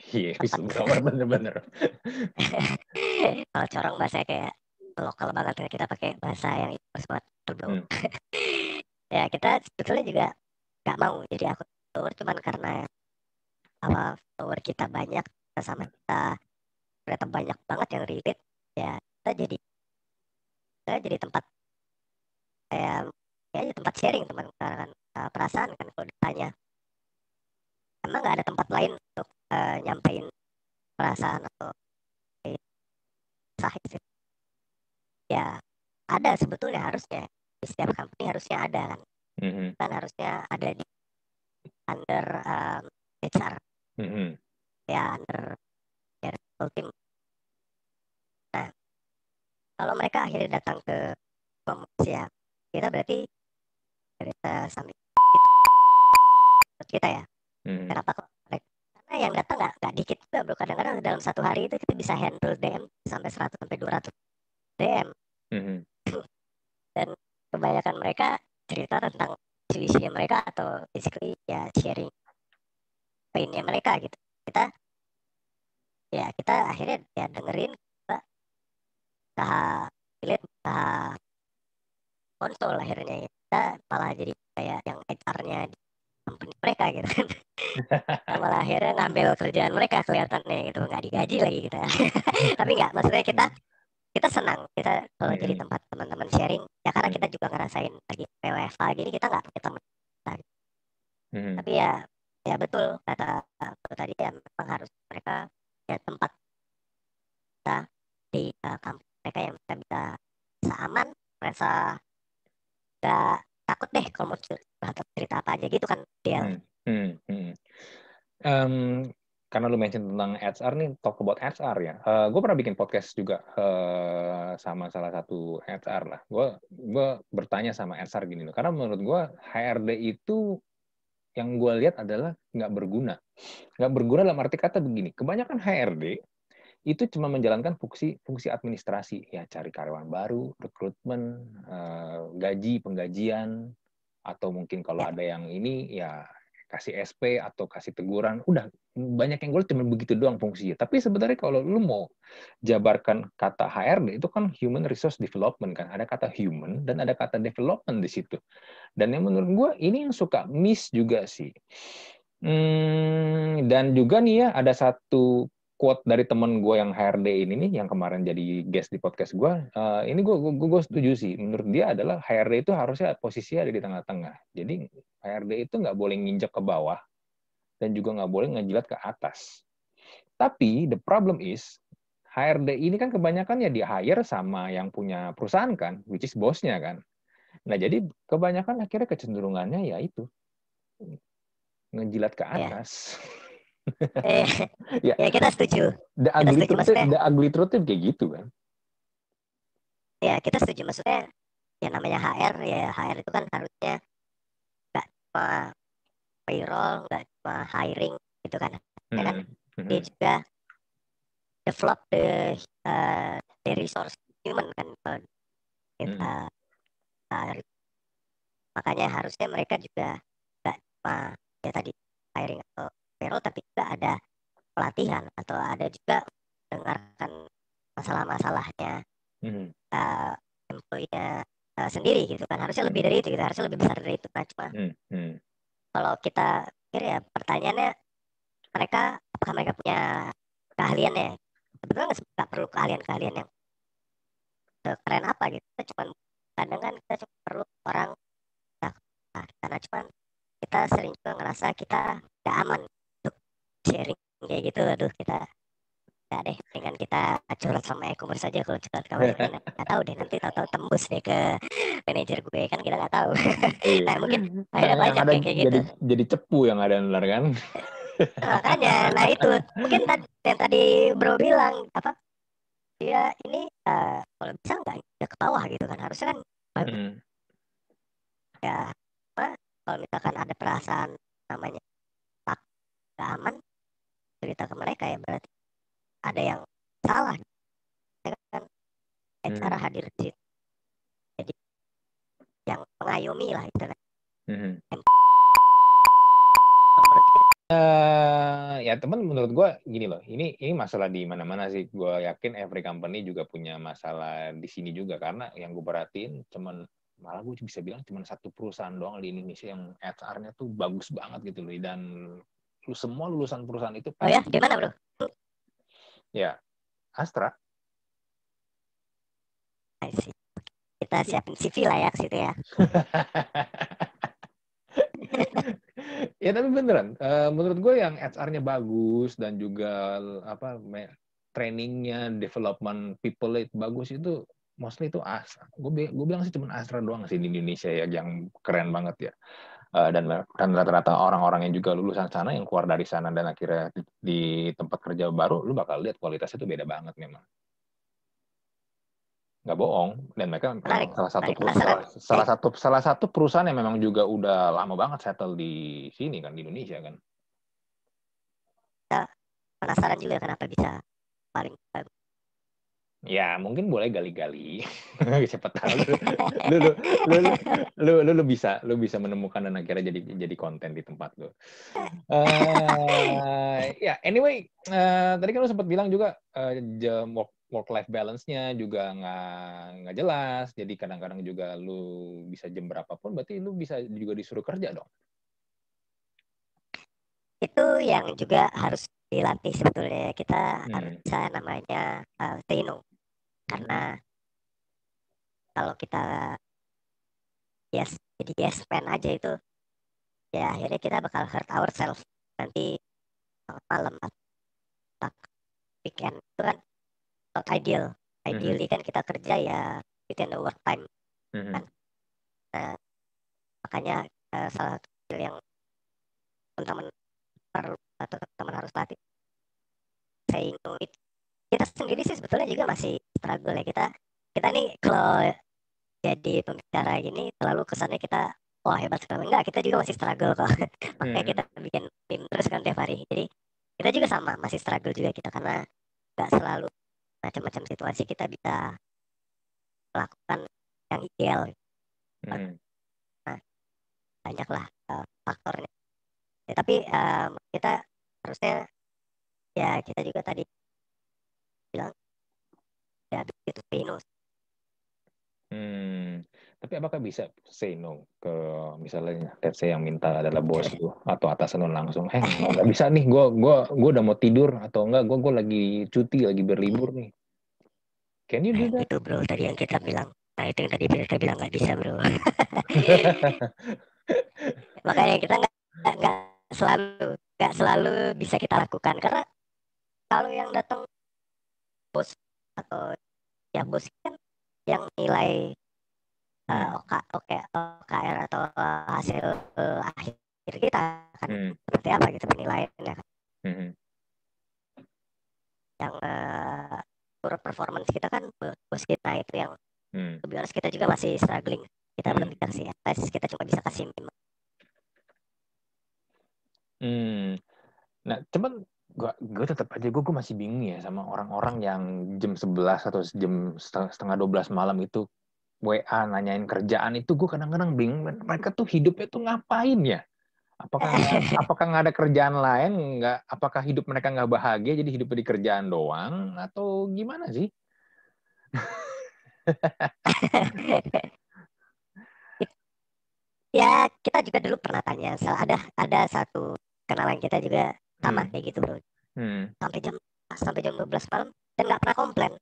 Iya, whistleblower bener-bener. Kalau corong bahasa kayak lokal banget kita pakai bahasa yang itu buat whistleblower. Hmm. ya kita sebetulnya juga nggak mau. Jadi akun follower cuman karena awal follower kita banyak sama kita ternyata banyak banget yang relate. Ya kita jadi kita jadi tempat kayak ya tempat sharing teman kan perasaan kan kalau ditanya. Emang nggak ada tempat lain untuk uh, nyampein perasaan atau sahih ya ada sebetulnya harusnya di setiap company harusnya ada kan mm-hmm. kan harusnya ada di under um, HR mm-hmm. ya under ya, team nah kalau mereka akhirnya datang ke promosi ya kita berarti kita sambil kita ya mm-hmm. kenapa kok karena yang datang nggak nggak dikit juga bro kadang-kadang dalam satu hari itu kita bisa handle DM sampai 100 sampai 200 DM mm-hmm. dan kebanyakan mereka cerita tentang isu-isunya mereka atau basically ya sharing painnya mereka gitu. Kita ya kita akhirnya ya dengerin kita lihat usaha konsol akhirnya ya. kita malah jadi kayak yang HR-nya di company mereka gitu kan. Malah akhirnya ngambil kerjaan mereka kelihatannya gitu nggak digaji lagi kita. Tapi nggak maksudnya kita kita senang kita kalau hmm. jadi tempat teman-teman sharing ya karena kita juga ngerasain lagi PWFA gini kita nggak punya teman hmm. tapi ya ya betul kata betul tadi ya memang harus mereka ya tempat kita di uh, kampus mereka yang bisa bisa, bisa aman merasa nggak takut deh kalau mau cerita, cerita apa aja gitu kan dia hmm. Hmm. Hmm. Um, karena lu mention tentang HR nih, talk about HR ya. Uh, gue pernah bikin podcast juga uh, sama salah satu HR lah. Gue bertanya sama HR gini loh, karena menurut gue HRD itu yang gue lihat adalah nggak berguna. Nggak berguna dalam arti kata begini, kebanyakan HRD itu cuma menjalankan fungsi fungsi administrasi, ya cari karyawan baru, rekrutmen, uh, gaji, penggajian, atau mungkin kalau ada yang ini ya kasih SP atau kasih teguran, udah banyak yang gue cuma begitu doang fungsinya. Tapi sebenarnya kalau lu mau jabarkan kata HRD itu kan human resource development kan, ada kata human dan ada kata development di situ. Dan yang menurut gue ini yang suka miss juga sih. Hmm, dan juga nih ya ada satu quote dari temen gue yang HRD ini nih yang kemarin jadi guest di podcast gue uh, ini gue gue gue setuju sih. Menurut dia adalah HRD itu harusnya posisi ada di tengah-tengah. Jadi HRD itu nggak boleh nginjek ke bawah dan juga nggak boleh ngejilat ke atas. Tapi the problem is HRD ini kan kebanyakan ya di hire sama yang punya perusahaan kan which is bosnya kan. Nah jadi kebanyakan akhirnya kecenderungannya ya itu ngejilat ke iya. atas. yeah eh, ya. ya kita setuju. The ugly, setuju, truth, maksudnya, the ugly truth kayak gitu kan. Ya kita setuju maksudnya yang namanya HR ya HR itu kan harusnya nggak cuma payroll, nggak cuma hiring gitu kan. Hmm. Ya kan? Hmm. Dia juga develop the uh, the resource human kan. Kita, hmm. uh, makanya harusnya mereka juga nggak cuma ya tadi hiring atau payroll tapi juga ada pelatihan atau ada juga dengarkan masalah-masalahnya hmm. uh, employee-nya uh, sendiri gitu kan harusnya lebih dari itu gitu harusnya lebih besar dari itu nah cuma hmm. Hmm. kalau kita pikir ya pertanyaannya mereka apakah mereka punya keahlian ya sebetulnya nggak perlu keahlian-keahlian yang keren apa gitu kita cuma kadang kan kita cuma perlu orang nah, karena cuma kita sering juga ngerasa kita tidak aman sharing kayak gitu aduh kita ya deh dengan kita curhat sama e-commerce saja kalau curhat kamu nggak tahu deh nanti tahu-tahu tembus deh ke manajer gue kan kita nggak tahu. Iya. nah mungkin ada banyak ada kayak gitu. jadi, jadi cepu yang ada ntar kan? Makanya nah itu. Mungkin tadi yang tadi bro bilang apa? Dia ini uh, kalau bisa nggak ke bawah gitu kan? Harusnya kan hmm. ya apa, kalau misalkan ada perasaan namanya tak aman cerita ke mereka ya berarti ada yang salah. Ya kan? Cara hmm. hadir di jadi yang mengayomi lah itu hmm. Uh, ya teman menurut gue gini loh ini ini masalah di mana-mana sih. Gue yakin every company juga punya masalah di sini juga karena yang gue perhatiin cuman malah gue bisa bilang cuma satu perusahaan doang di Indonesia yang HR-nya tuh bagus banget gitu loh. Dan semua lulusan perusahaan itu oh ya di mana bro? Ya Astra. Kita siapin CV lah ya situ ya. Ya tapi beneran uh, menurut gue yang HR-nya bagus dan juga apa trainingnya development people itu bagus itu mostly itu Astra. Gue gue bilang sih cuma Astra doang sih di Indonesia ya yang keren banget ya uh, dan dan rata-rata orang-orang yang juga lulusan sana yang keluar dari sana dan akhirnya di, di tempat kerja baru lu bakal lihat kualitasnya itu beda banget memang. Nggak bohong. Dan mereka salah satu perusahaan, salah satu salah satu perusahaan yang memang juga udah lama banget settle di sini kan di Indonesia kan. Ya, penasaran juga kenapa bisa paling Ya, mungkin boleh gali-gali. Siapa tahu lu lu, lu, lu, lu, lu, lu, bisa lu bisa menemukan dan akhirnya jadi jadi konten di tempat lu. Uh, ya, yeah, anyway, uh, tadi kan lu sempat bilang juga uh, work work life balance-nya juga nggak nggak jelas. Jadi kadang-kadang juga lu bisa jam berapapun, berarti lu bisa juga disuruh kerja dong. Itu yang juga harus dilatih sebetulnya kita hmm. harus bisa namanya uh, stay no karena kalau kita yes jadi yes man aja itu ya akhirnya kita bakal hurt ourselves nanti malam atau weekend itu kan not ideal ideally mm -hmm. kan kita kerja ya within the work time mm -hmm. kan nah, makanya uh, salah satu yang teman-teman perlu atau teman harus latih saying no itu kita sendiri sih sebetulnya juga masih struggle ya. Kita kita nih kalau jadi pembicara ini selalu kesannya kita wah hebat sekali. Enggak kita juga masih struggle kok. Makanya Hmm. kita bikin tim terus kan tiap hari. Jadi kita juga sama masih struggle juga kita karena nggak selalu macam-macam situasi kita bisa melakukan yang ideal. Hmm. banyak lah eh, faktornya. Ya, tapi em, kita harusnya ya kita juga tadi bilang ya itu pinus Hmm. Tapi apakah bisa say no ke misalnya let's say yang minta adalah bos lu atau atasan lu langsung, eh nggak bisa nih, gue gua gua udah mau tidur atau enggak, gue gua lagi cuti, lagi berlibur nih. Can you do nah, that? itu bro tadi yang kita bilang nah itu yang tadi kita bilang nggak bisa bro makanya kita nggak- nggak selalu nggak selalu bisa kita lakukan karena kalau yang datang bos atau ya bos kan yang nilai uh, Hmm. OK, OK, OKR atau hasil uh, akhir kita kan Hmm. seperti apa gitu penilaiannya kan. Hmm. yang uh, performance kita kan bos kita itu yang Hmm. lebih harus kita juga masih struggling kita Hmm. belum dikasih advice kita cuma bisa kasih. Hmm. Nah, cuman gua gue tetap aja gue gue masih bingung ya sama orang-orang yang jam 11 atau jam setengah, setengah 12 malam itu WA nanyain kerjaan itu gue kadang-kadang bingung mereka tuh hidupnya tuh ngapain ya? Apakah apakah nggak ada kerjaan lain? Nggak? Apakah hidup mereka nggak bahagia jadi hidupnya di kerjaan doang atau gimana sih? ya kita juga dulu pernah tanya ada ada satu kenalan kita juga sama Hmm. kayak gitu bro Hmm. sampai jam sampai jam 12 malam dan nggak pernah komplain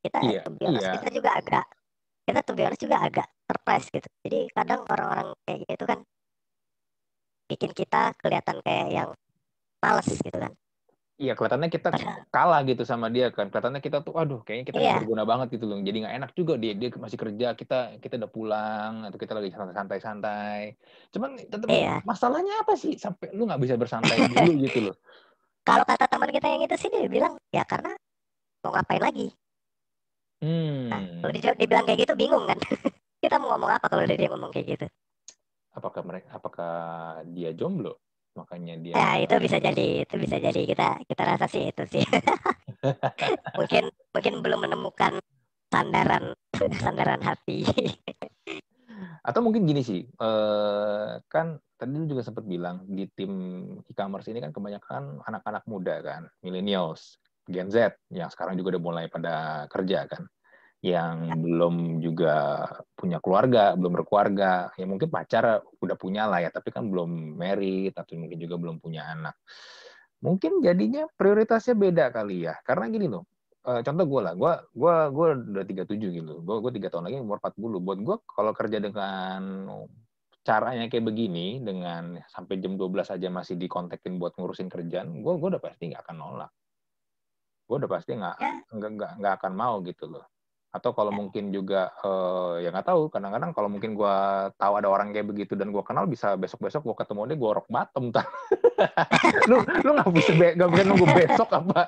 kita Iya, to be honest, iya. kita juga agak kita tuh honest juga agak surprise gitu jadi kadang orang-orang kayak gitu kan bikin kita kelihatan kayak yang males gitu kan Iya, kelihatannya kita kalah gitu sama dia kan. Kelihatannya kita tuh, aduh, kayaknya kita Iya. berguna banget gitu loh. Jadi nggak enak juga dia dia masih kerja, kita kita udah pulang atau kita lagi santai-santai. Cuman tetap Iya. masalahnya apa sih sampai lu nggak bisa bersantai dulu gitu loh. Kalau kata teman kita yang itu sih dia bilang ya karena mau ngapain lagi? Nah Hmm. kalau dia dibilang kayak gitu bingung kan? Kita mau ngomong apa kalau dia ngomong kayak gitu? Apakah mereka apakah dia jomblo? Makanya dia ya itu bisa jadi itu bisa jadi. Kita kita rasa sih itu sih. Mungkin mungkin belum menemukan sandaran sandaran hati Atau mungkin gini sih, eh, kan tadi lu juga sempat bilang di tim e-commerce ini kan kebanyakan anak-anak muda kan, millennials, Gen Z, yang sekarang juga udah mulai pada kerja kan, yang belum juga punya keluarga, belum berkeluarga, ya mungkin pacar udah punya lah ya, tapi kan belum married atau mungkin juga belum punya anak. Mungkin jadinya prioritasnya beda kali ya, karena gini loh, eh, contoh gue lah, gue gua gua udah 37 gitu, gue gue tiga tahun lagi umur 40. Buat gue kalau kerja dengan caranya kayak begini, dengan sampai jam 12 aja masih dikontekin buat ngurusin kerjaan, gue gue udah pasti nggak akan nolak. Gue udah pasti nggak Ya. nggak nggak nggak akan mau gitu loh. Atau kalau mungkin juga eh, ya nggak tahu, kadang-kadang kalau mungkin gue tahu ada orang kayak begitu dan gue kenal bisa besok-besok gue ketemu dia gue rock bottom lu lu nggak bisa be- nggak bisa nunggu besok apa?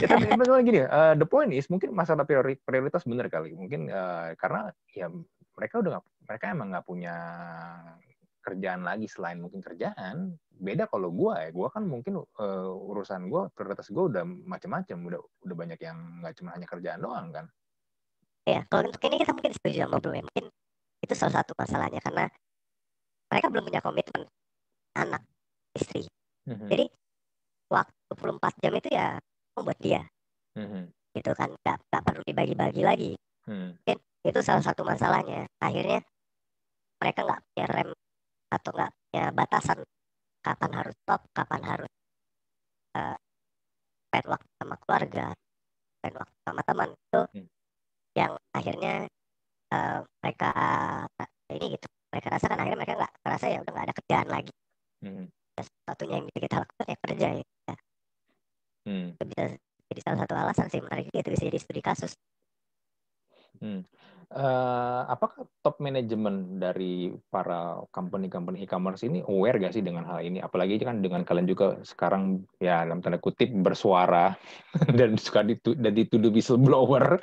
Ya tapi memang gini eh, the point is mungkin masalah priori- prioritas bener kali. Mungkin eh, karena ya mereka udah nggak mereka emang nggak punya kerjaan lagi selain mungkin kerjaan. Beda kalau gua ya gua kan mungkin eh, urusan gua prioritas gua udah macam-macam udah udah banyak yang nggak cuma hanya kerjaan doang kan. Ya kalau untuk ini kita mungkin setuju sama bro ya. Mungkin itu salah satu masalahnya karena mereka belum punya komitmen anak istri. Mhm, Jadi, waktu 24 jam itu ya buat dia. Mhm, gitu kan nggak nggak perlu dibagi-bagi lagi. Mhm, itu salah satu masalahnya. Akhirnya mereka nggak punya rem atau nggak punya batasan kapan harus stop kapan harus uh, spend waktu sama keluarga spend waktu sama teman. Itu Hmm. yang akhirnya uh, mereka ini gitu mereka rasakan. Akhirnya mereka nggak merasa ya udah nggak ada kerjaan lagi. Mhm, satunya yang kita lakukan ya kerja ya itu bisa jadi salah satu alasan sih menarik itu bisa jadi studi kasus Uh, apakah top manajemen dari para company-company e-commerce ini aware gak sih dengan hal ini? Apalagi kan dengan kalian juga sekarang ya dalam tanda kutip bersuara dan suka ditu dan dituduh whistleblower.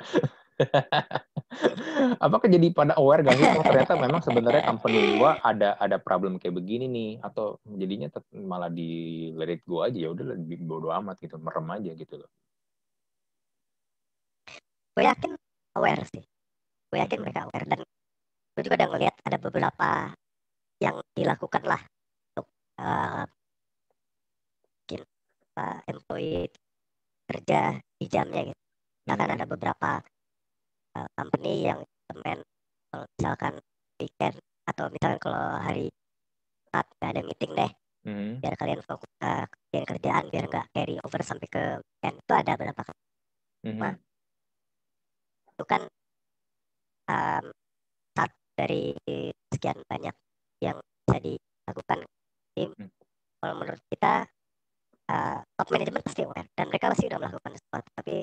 Apakah jadi pada aware gak sih? Oh, ternyata memang sebenarnya company gua ada ada problem kayak begini nih, atau jadinya malah di it go aja ya udah lebih bodo amat gitu, merem aja gitu loh. Gue yakin aware sih gue yakin mereka aware dan gue juga udah ngeliat ada beberapa yang dilakukan lah untuk uh, mungkin uh, employee kerja di jamnya gitu. Bahkan ada beberapa uh, company yang temen kalau misalkan weekend atau misalkan kalau hari saat nggak ada meeting deh hmm. biar kalian fokus uh, kerjaan biar nggak carry over sampai ke weekend itu ada beberapa hmm. nah, itu kan um, satu dari sekian banyak yang bisa dilakukan tim. Hmm. Kalau menurut kita uh, top manajemen pasti aware dan mereka pasti sudah melakukan sesuatu, tapi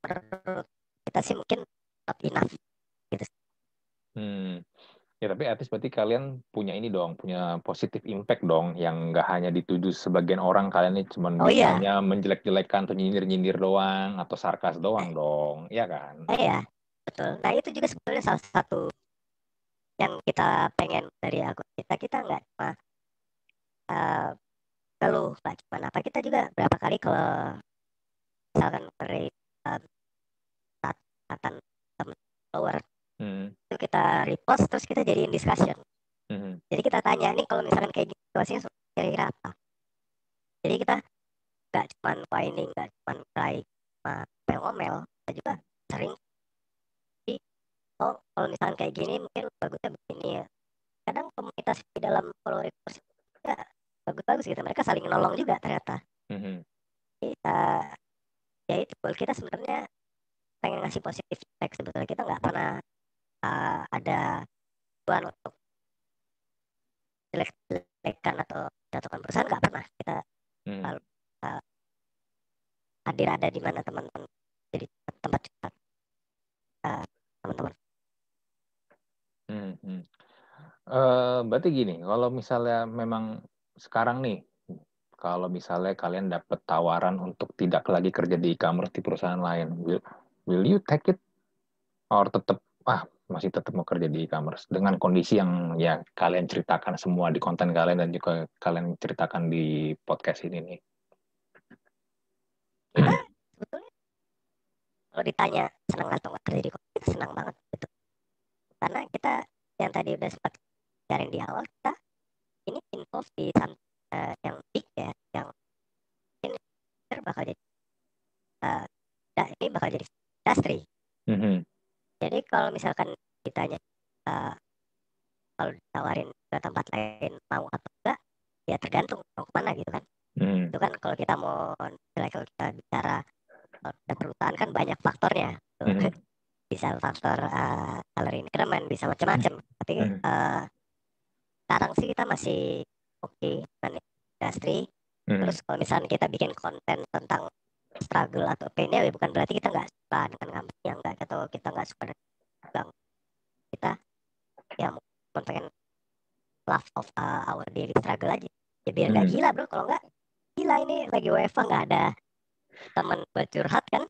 menurut kita sih mungkin not enough gitu. Hmm. Ya tapi at berarti kalian punya ini dong, punya positif impact dong, yang nggak hanya dituju sebagian orang kalian ini cuma oh, iya. menjelek-jelekan atau nyindir-nyindir doang atau sarkas doang dong, ya kan? Iya, betul nah itu juga sebenarnya salah satu yang kita pengen dari akun kita kita nggak cuma uh, keluh nggak cuma apa kita juga berapa kali kalau misalkan beri uh, akan teman follower hmm. itu kita repost terus kita jadiin discussion hmm. jadi kita tanya nih kalau misalkan kayak gitu situasinya kira-kira apa jadi kita nggak cuma whining nggak cuma cry cuma ngomel kita juga sering oh kalau misalnya kayak gini mungkin bagusnya begini ya kadang komunitas di dalam follower ya bagus-bagus gitu mereka saling nolong juga ternyata mm-hmm. kita ya itu kita sebenarnya pengen ngasih positif impact sebetulnya kita nggak pernah uh, ada tuan untuk jelek-jelekan atau jatuhkan perusahaan nggak pernah kita mm. uh, hadir ada di mana teman-teman jadi tempat curhat uh, teman-teman Hmm, hmm. Uh, berarti gini, kalau misalnya memang sekarang nih, kalau misalnya kalian dapat tawaran untuk tidak lagi kerja di e-commerce di perusahaan lain, will, you take it? Or tetap, ah masih tetap mau kerja di e-commerce dengan kondisi yang ya kalian ceritakan semua di konten kalian dan juga kalian ceritakan di podcast ini nih. kalau ditanya senang atau nggak kerja di kita senang banget gitu karena kita yang tadi udah sempat cari di awal kita ini involve di uh, yang big ya yang ini bakal jadi uh, ini bakal jadi industri mm-hmm. jadi kalau misalkan ditanya uh, kalau ditawarin ke tempat lain mau atau enggak ya tergantung mau ke mana gitu kan mm. itu kan kalau kita mau kalau kita bicara kalau perusahaan kan banyak faktornya mm-hmm bisa faktor uh, salary increment bisa macam-macam hmm. tapi uh, sekarang sih kita masih oke okay industri hmm. terus kalau misalnya kita bikin konten tentang struggle atau pain ya bukan berarti kita nggak suka dengan yang nggak atau kita nggak suka dengan kita ya mau pengen love of uh, our daily struggle aja. Ya biar nggak hmm. gila bro. Kalau nggak gila ini. Lagi WFA nggak ada teman buat curhat kan?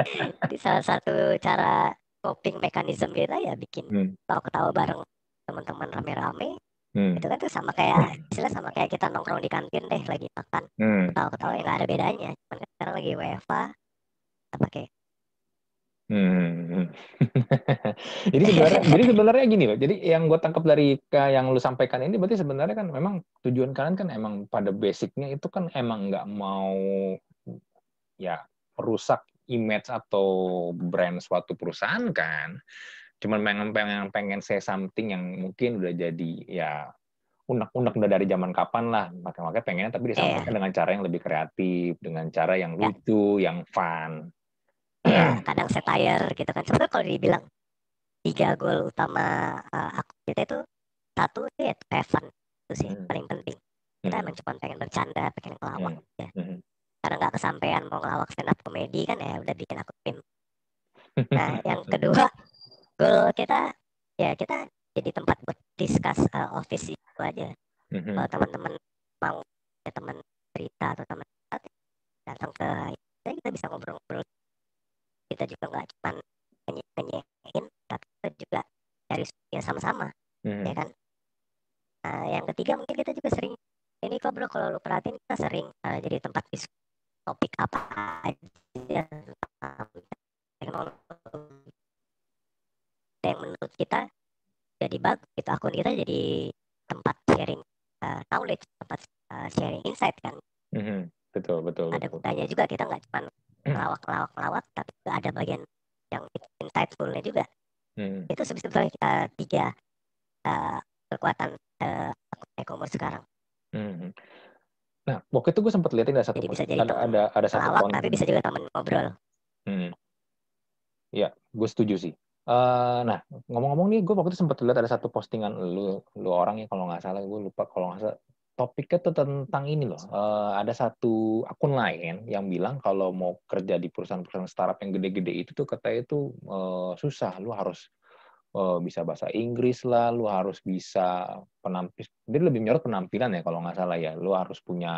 Di salah satu cara coping mekanisme kita ya bikin hmm. ketawa-ketawa bareng teman-teman rame-rame hmm. itu kan tuh sama kayak istilah sama kayak kita nongkrong di kantin deh lagi makan hmm. ketawa-ketawa yang gak ada bedanya cuman kan sekarang lagi WFA apa kayak Hmm. jadi sebenarnya, jadi sebenarnya gini loh. Jadi yang gue tangkap dari yang lu sampaikan ini, berarti sebenarnya kan memang tujuan kalian kan emang pada basicnya itu kan emang nggak mau ya merusak image atau brand suatu perusahaan kan. Cuman pengen pengen pengen say something yang mungkin udah jadi ya unek-unek udah dari zaman kapan lah. Makanya pengennya tapi disampaikan yeah. dengan cara yang lebih kreatif, dengan cara yang yeah. lucu, yang fun. Ya, kadang satire gitu kan. Sebenarnya kalau dibilang tiga goal utama uh, aku kita itu satu ya fun itu sih hmm. paling penting. Kita hmm. emang cuma pengen bercanda, pengen ngelawak hmm. ya. Hmm karena nggak kesampaian mau ngelawak stand up komedi kan ya udah bikin aku tim nah yang kedua goal kita ya kita jadi tempat buat discuss uh, office itu aja Mhm. kalau teman-teman mau ya teman cerita atau teman datang ke ya kita bisa ngobrol-ngobrol kita juga nggak cuma nyanyiin tapi kita juga cari ya sama-sama Mhm. ya kan nah, yang ketiga mungkin kita juga sering ini kok bro kalau lu perhatiin kita sering uh, jadi tempat diskusi topik apa aja teknologi yang menurut kita jadi bagus gitu akun kita jadi tempat sharing uh, knowledge tempat uh, sharing insight kan Mhm. Betul, betul, ada gunanya juga kita nggak cuma ngelawak ngelawak ngelawak tapi juga ada bagian yang insightfulnya juga Mhm. itu sebetulnya kita tiga uh, kekuatan uh, e-commerce sekarang Mhm. Nah, waktu itu gue sempat liatin ada satu Jadi bisa jadi ada ada ada satu konten. tapi bisa juga teman ngobrol Hmm. Ya, gue setuju sih. Eh, nah, ngomong-ngomong nih, gue waktu itu sempat lihat ada satu postingan lu, lu orang ya kalau nggak salah, gue lupa kalau nggak salah. Topiknya tuh tentang ini loh. Eh, ada satu akun lain yang bilang kalau mau kerja di perusahaan-perusahaan startup yang gede-gede itu tuh katanya itu eh, susah. Lu harus eh, bisa bahasa Inggris lah, lu harus bisa penampil. Dia lebih menyorot penampilan ya kalau nggak salah ya. Lu harus punya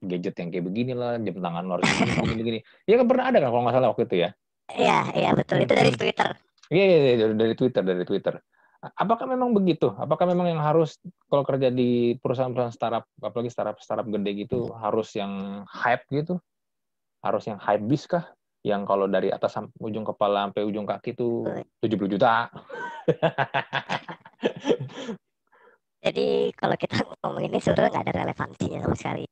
gadget yang kayak begini lah, jam tangan lu harus begini, begini, begini. Ya kan pernah ada kan kalau nggak salah waktu itu ya. Iya iya betul itu dari Twitter Iya, iya, iya, dari- Twitter, dari Twitter. Apakah memang begitu? Apakah memang yang harus kalau kerja di perusahaan-perusahaan startup, apalagi startup startup gede gitu, harus yang hype gitu? Harus yang hype bis kah? Yang kalau dari atas ujung kepala sampai ujung kaki itu 70 juta. Jadi kalau kita ngomong ini sebenarnya nggak ada relevansinya sama sekali.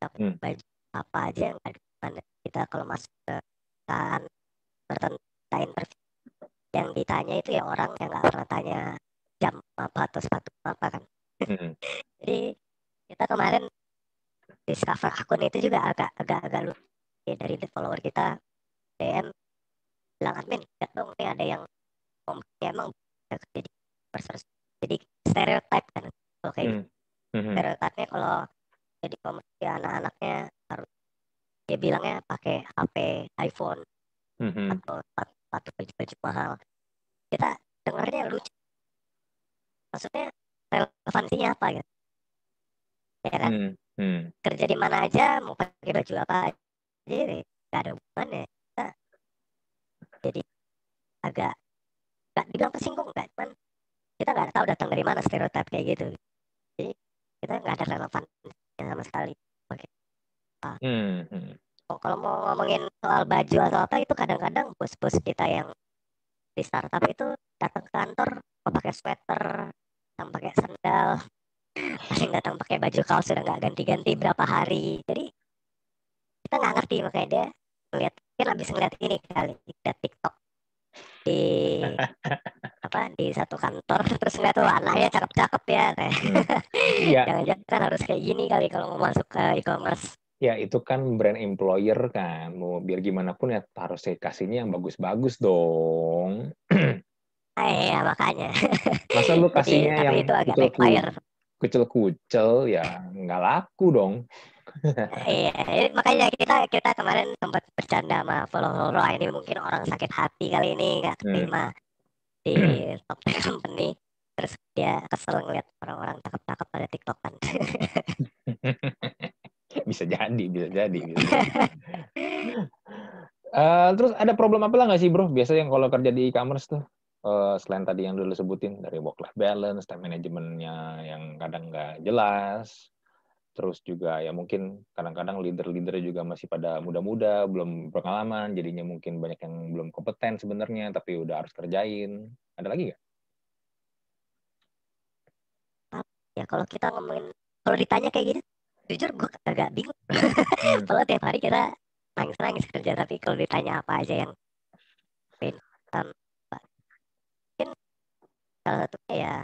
Tapi Hmm. baju apa aja yang ada kita kalau masuk ke kita interview yang ditanya itu ya orang yang nggak pernah tanya jam apa atau sepatu apa kan. Hmm. Jadi kita kemarin discover akun itu juga agak agak agak lucu ya, dari the follower kita DM bilang admin lihat dong nih ada yang ngomongnya emang bisa kerja di persis jadi stereotype kan kalau kayak gitu Hmm. Hmm. stereotipnya kalau jadi komersi anak-anaknya harus dia bilangnya pakai HP iPhone Hmm. atau sepatu baju-baju mahal kita dengarnya lucu maksudnya relevansinya apa gitu ya kan Hmm. Hmm. kerja di mana aja mau pakai baju apa aja nggak ada hubungannya kita jadi agak nggak dibilang tersinggung nggak cuman kita nggak tahu datang dari mana stereotip kayak gitu jadi kita nggak ada relevan sama sekali Hmm. Hmm. Oh, kalau mau ngomongin soal baju atau apa itu kadang-kadang bos-bos kita yang di startup itu datang ke kantor mau pakai sweater, datang pakai sandal, paling datang pakai baju kaos sudah nggak ganti-ganti berapa hari. Jadi kita nggak ngerti makanya dia ngeliat mungkin habis ngeliat ini kali lihat TikTok di apa di satu kantor terus ngeliat tuh anaknya cakep-cakep ya Iya, jangan-jangan harus kayak gini kali kalau mau masuk ke e-commerce ya itu kan brand employer kan. Mau biar gimana pun ya harus saya kasihnya yang bagus-bagus dong. Ah, iya makanya Masa lu Jadi, kasihnya tapi yang itu agak kucel-kucel backfire kucel-kucel ya nggak laku dong. Iya, eh, makanya kita kita kemarin sempat bercanda sama follower "Wah, ini mungkin orang sakit hati kali ini nggak Hmm. terima di top company. Terus dia kesel ngeliat orang-orang cakep-cakep pada TikTok kan. bisa jadi, bisa jadi. Bisa jadi. Eh, terus ada problem apa lah nggak sih bro? Biasa yang kalau kerja di e-commerce tuh, eh, selain tadi yang dulu sebutin dari work life balance, time manajemennya yang kadang nggak jelas, terus juga ya mungkin kadang-kadang leader-leader juga masih pada muda-muda, belum pengalaman, jadinya mungkin banyak yang belum kompeten sebenarnya, tapi udah harus kerjain. Ada lagi nggak? Ya kalau kita ngomongin kalau ditanya kayak gini, jujur gue agak bingung. Hmm. Kalau tiap hari kita nangis-nangis kerja, tapi kalau ditanya apa aja yang um, mungkin salah satunya ya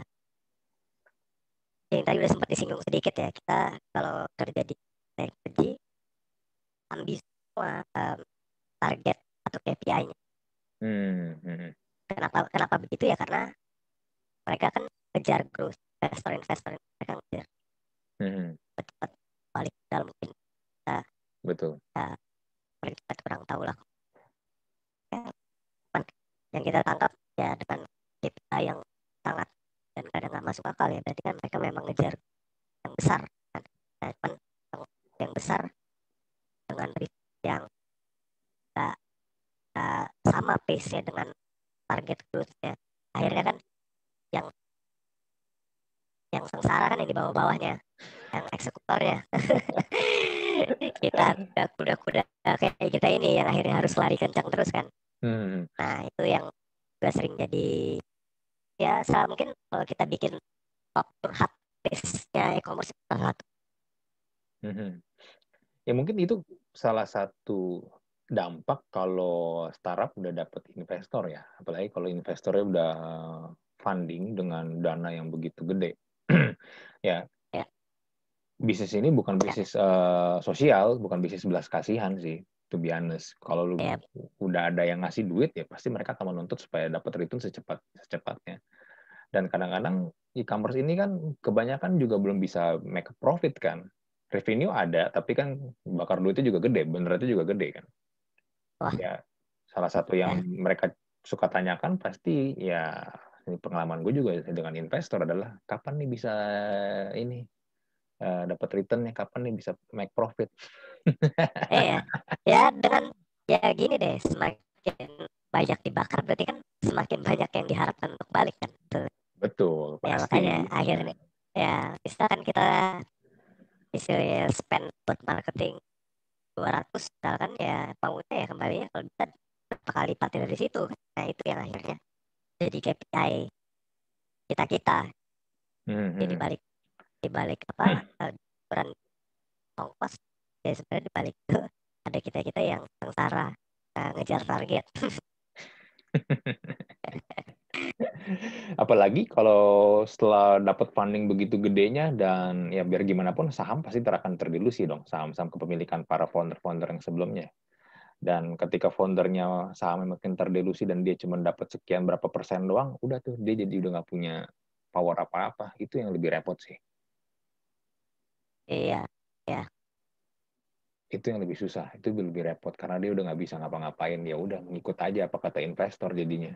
yang tadi udah sempat disinggung sedikit ya kita kalau kerja di teknologi ambil semua um, target atau KPI-nya. Hmm, hmm, hmm. Kenapa kenapa begitu ya karena mereka kan kejar growth investor-investor mereka ngejar Hmm, cepat balik modal mungkin betul. paling cepat kurang tahu lah. Ya, cuman yang kita tangkap ya dengan KPI yang sangat dan kadang nggak masuk akal ya. Berarti kan mereka memang ngejar yang besar kan. Nah, yang, yang besar dengan yang gak, gak sama pace nya dengan target growth ya akhirnya kan yang yang sengsara kan yang di bawah-bawahnya yang eksekutornya. Kita kuda-kuda kayak kita ini yang akhirnya harus lari kencang terus kan. Hmm. nah itu yang juga sering jadi ya salah mungkin kalau kita bikin faktor hard ya e-commerce salah satu. Hmm. ya mungkin itu salah satu dampak kalau startup udah dapat investor ya. Apalagi kalau investornya udah funding dengan dana yang begitu gede ya bisnis ini bukan bisnis uh, sosial, bukan bisnis belas kasihan sih, to be honest. Kalau lu udah ada yang ngasih duit ya pasti mereka akan menuntut supaya dapat return secepat secepatnya. Dan kadang-kadang e-commerce ini kan kebanyakan juga belum bisa make a profit kan. Revenue ada, tapi kan bakar duitnya juga gede, bener itu juga gede kan. Wah. Ya, salah satu yang mereka suka tanyakan pasti ya pengalaman gue juga dengan investor adalah kapan nih bisa ini uh, dapat returnnya kapan nih bisa make profit? Iya. Ya dengan ya gini deh semakin banyak dibakar berarti kan semakin banyak yang diharapkan untuk balik kan? Betul. Betul ya pasti. makanya akhirnya ya misalkan kita istilahnya spend buat marketing 200 misalkan ya maunya ya kembali ya kalau bisa berapa kali lipat dari situ nah itu yang akhirnya jadi KPI kita kita hmm, jadi hmm. balik di balik apa hmm. peran ongkos ya sebenarnya di balik itu ada kita kita yang sengsara uh, ngejar target apalagi kalau setelah dapat funding begitu gedenya dan ya biar gimana pun saham pasti akan terdilusi dong saham-saham kepemilikan para founder-founder yang sebelumnya dan ketika foundernya sahamnya makin terdelusi dan dia cuma dapat sekian berapa persen doang udah tuh dia jadi udah nggak punya power apa-apa itu yang lebih repot sih Iya, ya. Itu yang lebih susah, itu lebih repot karena dia udah nggak bisa ngapa-ngapain, ya udah ngikut aja apa kata investor jadinya.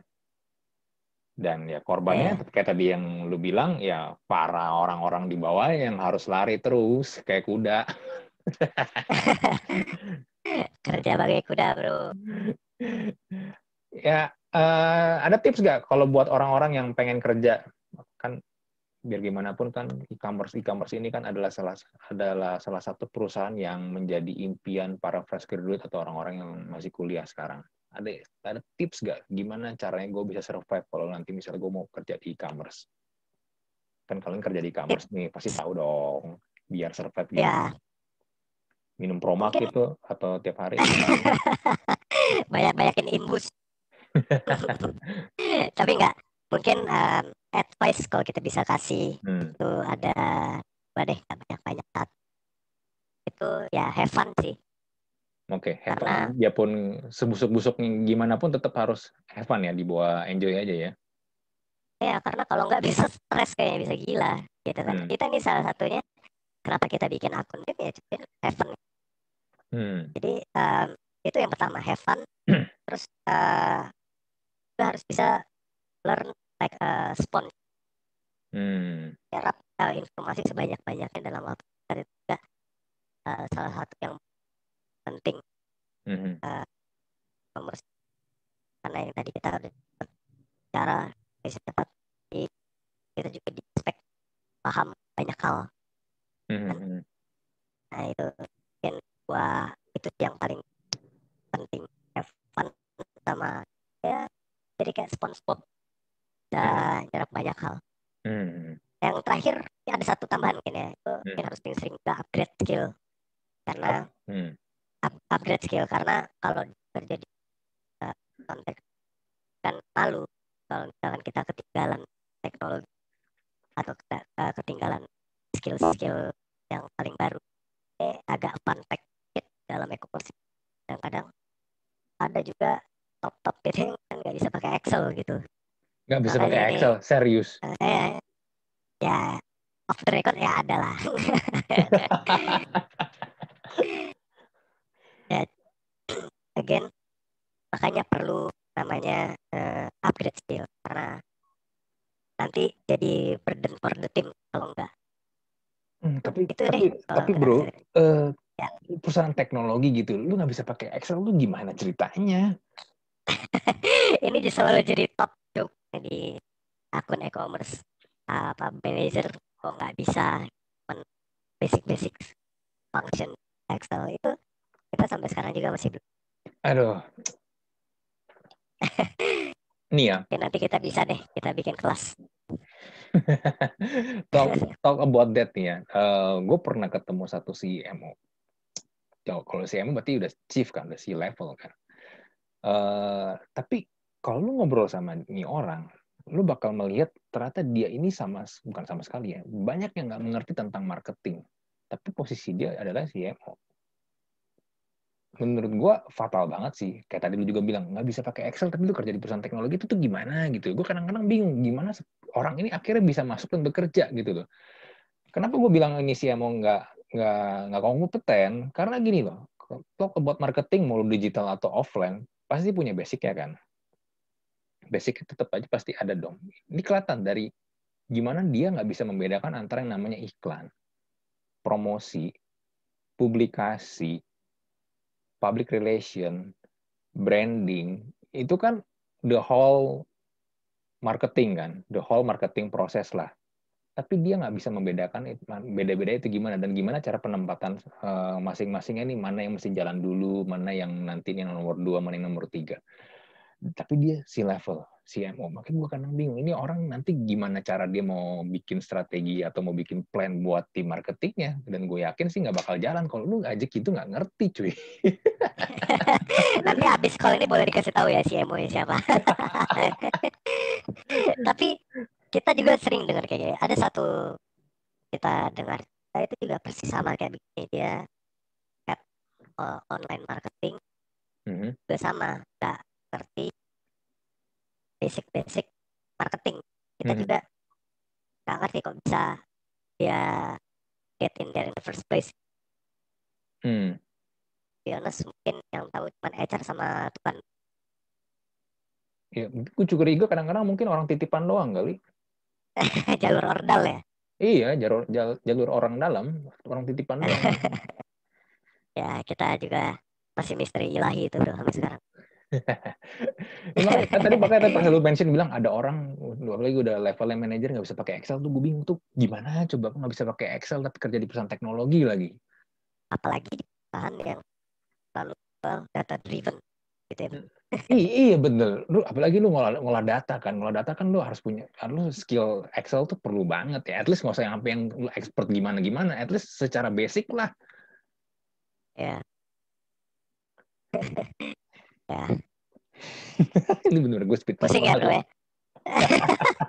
Dan ya korbannya yeah. kayak tadi yang lu bilang ya para orang-orang di bawah yang harus lari terus kayak kuda. Kerja bagai kuda, Bro. ya, uh, ada tips nggak kalau buat orang-orang yang pengen kerja kan biar gimana pun kan e-commerce e-commerce ini kan adalah salah adalah salah satu perusahaan yang menjadi impian para fresh graduate atau orang-orang yang masih kuliah sekarang. Ada ada tips gak gimana caranya gue bisa survive kalau nanti misalnya gue mau kerja di e-commerce? Kan kalian kerja di e-commerce nih pasti tahu dong biar survive gitu. Ya. Minum promak gitu atau tiap hari? Banyak-banyakin imbus. Tapi enggak, mungkin um, advice kalau kita bisa kasih hmm. itu ada apa deh banyak banyak saat itu ya have fun sih Oke, okay, karena dia pun sebusuk-busuk gimana pun tetap harus have fun ya, dibawa enjoy aja ya. Ya, karena kalau nggak bisa stres kayaknya bisa gila, gitu kan. Hmm. Kita nih salah satunya kenapa kita bikin akun itu ya have fun. Hmm. Jadi um, itu yang pertama have fun, terus uh, harus bisa learn like a sponge. Hmm. Uh, informasi sebanyak-banyaknya dalam waktu itu juga uh, salah satu yang penting. Hmm. Uh, karena yang tadi kita udah cara bisa dapat kita juga di spek paham banyak hal. Hmm. Kan? Nah itu mungkin gua itu yang paling penting fun sama ya jadi kayak SpongeBob bisa nyerap banyak hal. Hmm. Yang terakhir ya ada satu tambahan mungkin ya itu hmm. harus sering ke upgrade skill karena hmm. up, upgrade skill karena kalau terjadi uh, konteks kan malu kalau misalkan kita ketinggalan teknologi atau kita, uh, ketinggalan skill-skill yang paling baru eh, agak fun fact dalam ekosistem dan kadang ada juga top-top gitu yang kan nggak bisa pakai Excel gitu Nggak bisa pakai Excel, serius. Eh, ya, off the record ya ada lah. ya, again, makanya perlu namanya uh, upgrade skill karena nanti jadi burden for the team kalau enggak Hmm, tapi itu tapi deh tapi bro, eh, Ya. perusahaan teknologi gitu, lu nggak bisa pakai Excel, lu gimana ceritanya? ini selalu jadi top joke di akun e-commerce apa manager kok nggak bisa basic basic function Excel itu kita sampai sekarang juga masih belum Aduh. Nih ya, Oke, nanti kita bisa deh kita bikin kelas talk talk about that nih ya. gue pernah ketemu satu CMO. Jauh, kalau CMO berarti udah chief kan, udah C level kan. Eh, tapi kalau lu ngobrol sama nih orang, lu bakal melihat ternyata dia ini sama bukan sama sekali ya, banyak yang nggak mengerti tentang marketing. Tapi posisi dia adalah CMO. Menurut gua fatal banget sih. Kayak tadi lu juga bilang nggak bisa pakai Excel, tapi lu kerja di perusahaan teknologi itu tuh gimana gitu. Gue kadang-kadang bingung gimana orang ini akhirnya bisa masuk dan bekerja gitu loh. Kenapa gue bilang ini CMO nggak nggak nggak kompeten? Karena gini loh, talk about marketing mau digital atau offline pasti punya basic ya kan. Basic tetap aja pasti ada dong. Ini kelihatan dari gimana dia nggak bisa membedakan antara yang namanya iklan, promosi, publikasi, public relation, branding, itu kan the whole marketing kan, the whole marketing proses lah. Tapi dia nggak bisa membedakan beda-beda itu gimana dan gimana cara penempatan eh, masing-masingnya nih mana yang mesti jalan dulu, mana yang nanti yang nomor dua, mana yang nomor tiga. Tapi dia si level CMO, makanya gue kadang bingung ini orang nanti gimana cara dia mau bikin strategi atau mau bikin plan buat tim marketingnya? Dan gue yakin sih nggak bakal jalan. Kalau lu aja gitu nggak ngerti cuy. nanti habis call ini boleh dikasih tahu ya CMO nya siapa? Tapi kita juga sering dengar kayak ada satu kita dengar kita itu juga persis sama kayak begini. Dia uh, online marketing Mhm. juga sama. Nggak ngerti basic basic marketing kita Mhm. juga nggak ngerti kok bisa dia get in there in the first place Hmm. be honest mungkin yang tahu cuma HR sama tukang Ya, gue juga curiga kadang-kadang mungkin orang titipan doang kali. jalur ordal ya Iya, jalur jal- jalur orang dalam, orang titipan doang. ya kita juga masih misteri ilahi itu bro sampai sekarang Emang, kan tadi makanya pas lu mention bilang ada orang, apalagi udah levelnya manajer nggak bisa pakai Excel tuh gue bingung tuh gimana coba aku nggak bisa pakai Excel tapi kerja di perusahaan teknologi lagi. apalagi di perusahaan yang selalu data driven gitu ya iya bener, lu apalagi lu ngolah, ngolah data kan, ngolah data kan lu harus punya, lu skill Excel tuh perlu banget ya. At least nggak usah sampai yang lu expert gimana gimana, at least secara basic lah. ya ya Ini bener gue speed pusing ya ya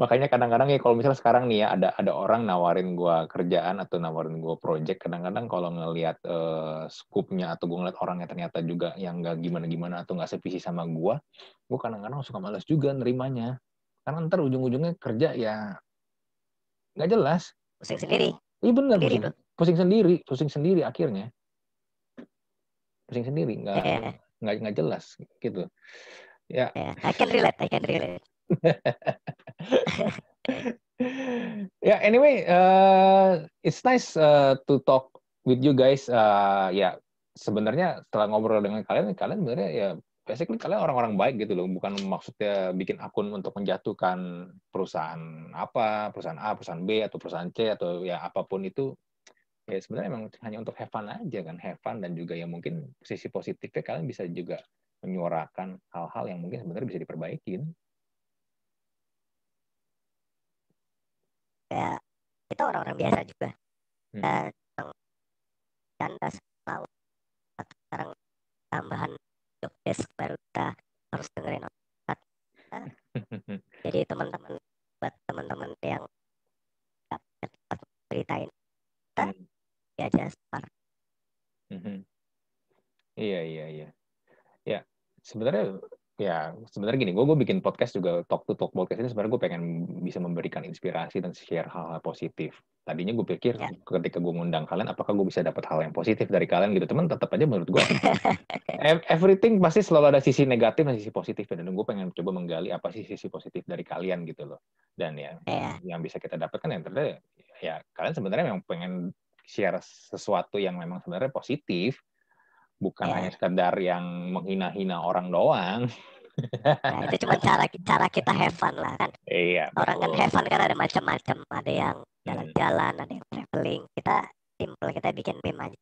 Makanya kadang-kadang ya kalau misalnya sekarang nih ya ada ada orang nawarin gua kerjaan atau nawarin gua project, kadang-kadang kalau ngelihat eh, scoop-nya atau gua ngeliat orangnya ternyata juga yang nggak gimana-gimana atau nggak sevisi sama gua, gua kadang-kadang suka males juga nerimanya. Karena ntar ujung-ujungnya kerja ya nggak jelas. pusing sendiri Iya bener, sendiri pusing, pusing sendiri, pusing sendiri akhirnya. Pusing sendiri, nggak ya nggak nggak jelas gitu. Ya, ya I can relate I can relate yeah, anyway, uh, it's nice uh, to talk with you guys. Uh, ya, sebenarnya setelah ngobrol dengan kalian, kalian sebenarnya ya basically kalian orang-orang baik gitu loh. Bukan maksudnya bikin akun untuk menjatuhkan perusahaan apa, perusahaan A, perusahaan B, atau perusahaan C, atau ya apa pun itu. Ya sebenarnya memang hanya untuk have fun aja kan, have fun dan juga ya mungkin sisi positifnya kalian bisa juga menyuarakan hal-hal yang mungkin sebenarnya bisa diperbaikin. ya kita orang-orang biasa juga Hmm. dan yang canda selalu sekarang tambahan job desk baru kita harus dengerin otak. jadi teman-teman buat teman-teman yang nggak ceritain Hmm. Ya sebar Mhm. Iya iya iya. Ya sebenarnya ya sebenarnya gini, gue gue bikin podcast juga talk to talk podcast ini sebenarnya gue pengen bisa memberikan inspirasi dan share hal-hal positif. Tadinya gue pikir Ya. ketika gue ngundang kalian, apakah gue bisa dapat hal yang positif dari kalian gitu. Teman tetap aja menurut gue ev- everything pasti selalu ada sisi negatif dan sisi positif dan gue pengen coba menggali apa sih sisi positif dari kalian gitu loh. Dan ya Ya, yang bisa kita dapatkan yang ternyata ya kalian sebenarnya memang pengen share sesuatu yang memang sebenarnya positif bukan Ya. hanya sekedar yang menghina-hina orang doang. nah itu cuma cara cara kita have fun lah kan. Iya. Orang kan betul. have fun kan ada macam-macam, ada yang Hmm. jalan-jalan, ada yang traveling. Kita simple kita bikin meme aja.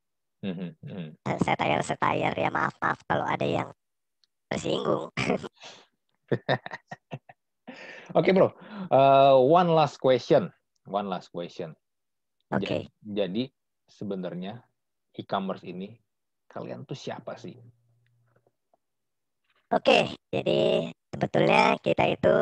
Mhm, mhm. Setayar setayar ya maaf maaf kalau ada yang tersinggung. Oke bro, Uh, one last question, one last question. Oke. Ja- Jadi sebenarnya e-commerce ini kalian tuh siapa sih? Oke, jadi sebetulnya kita itu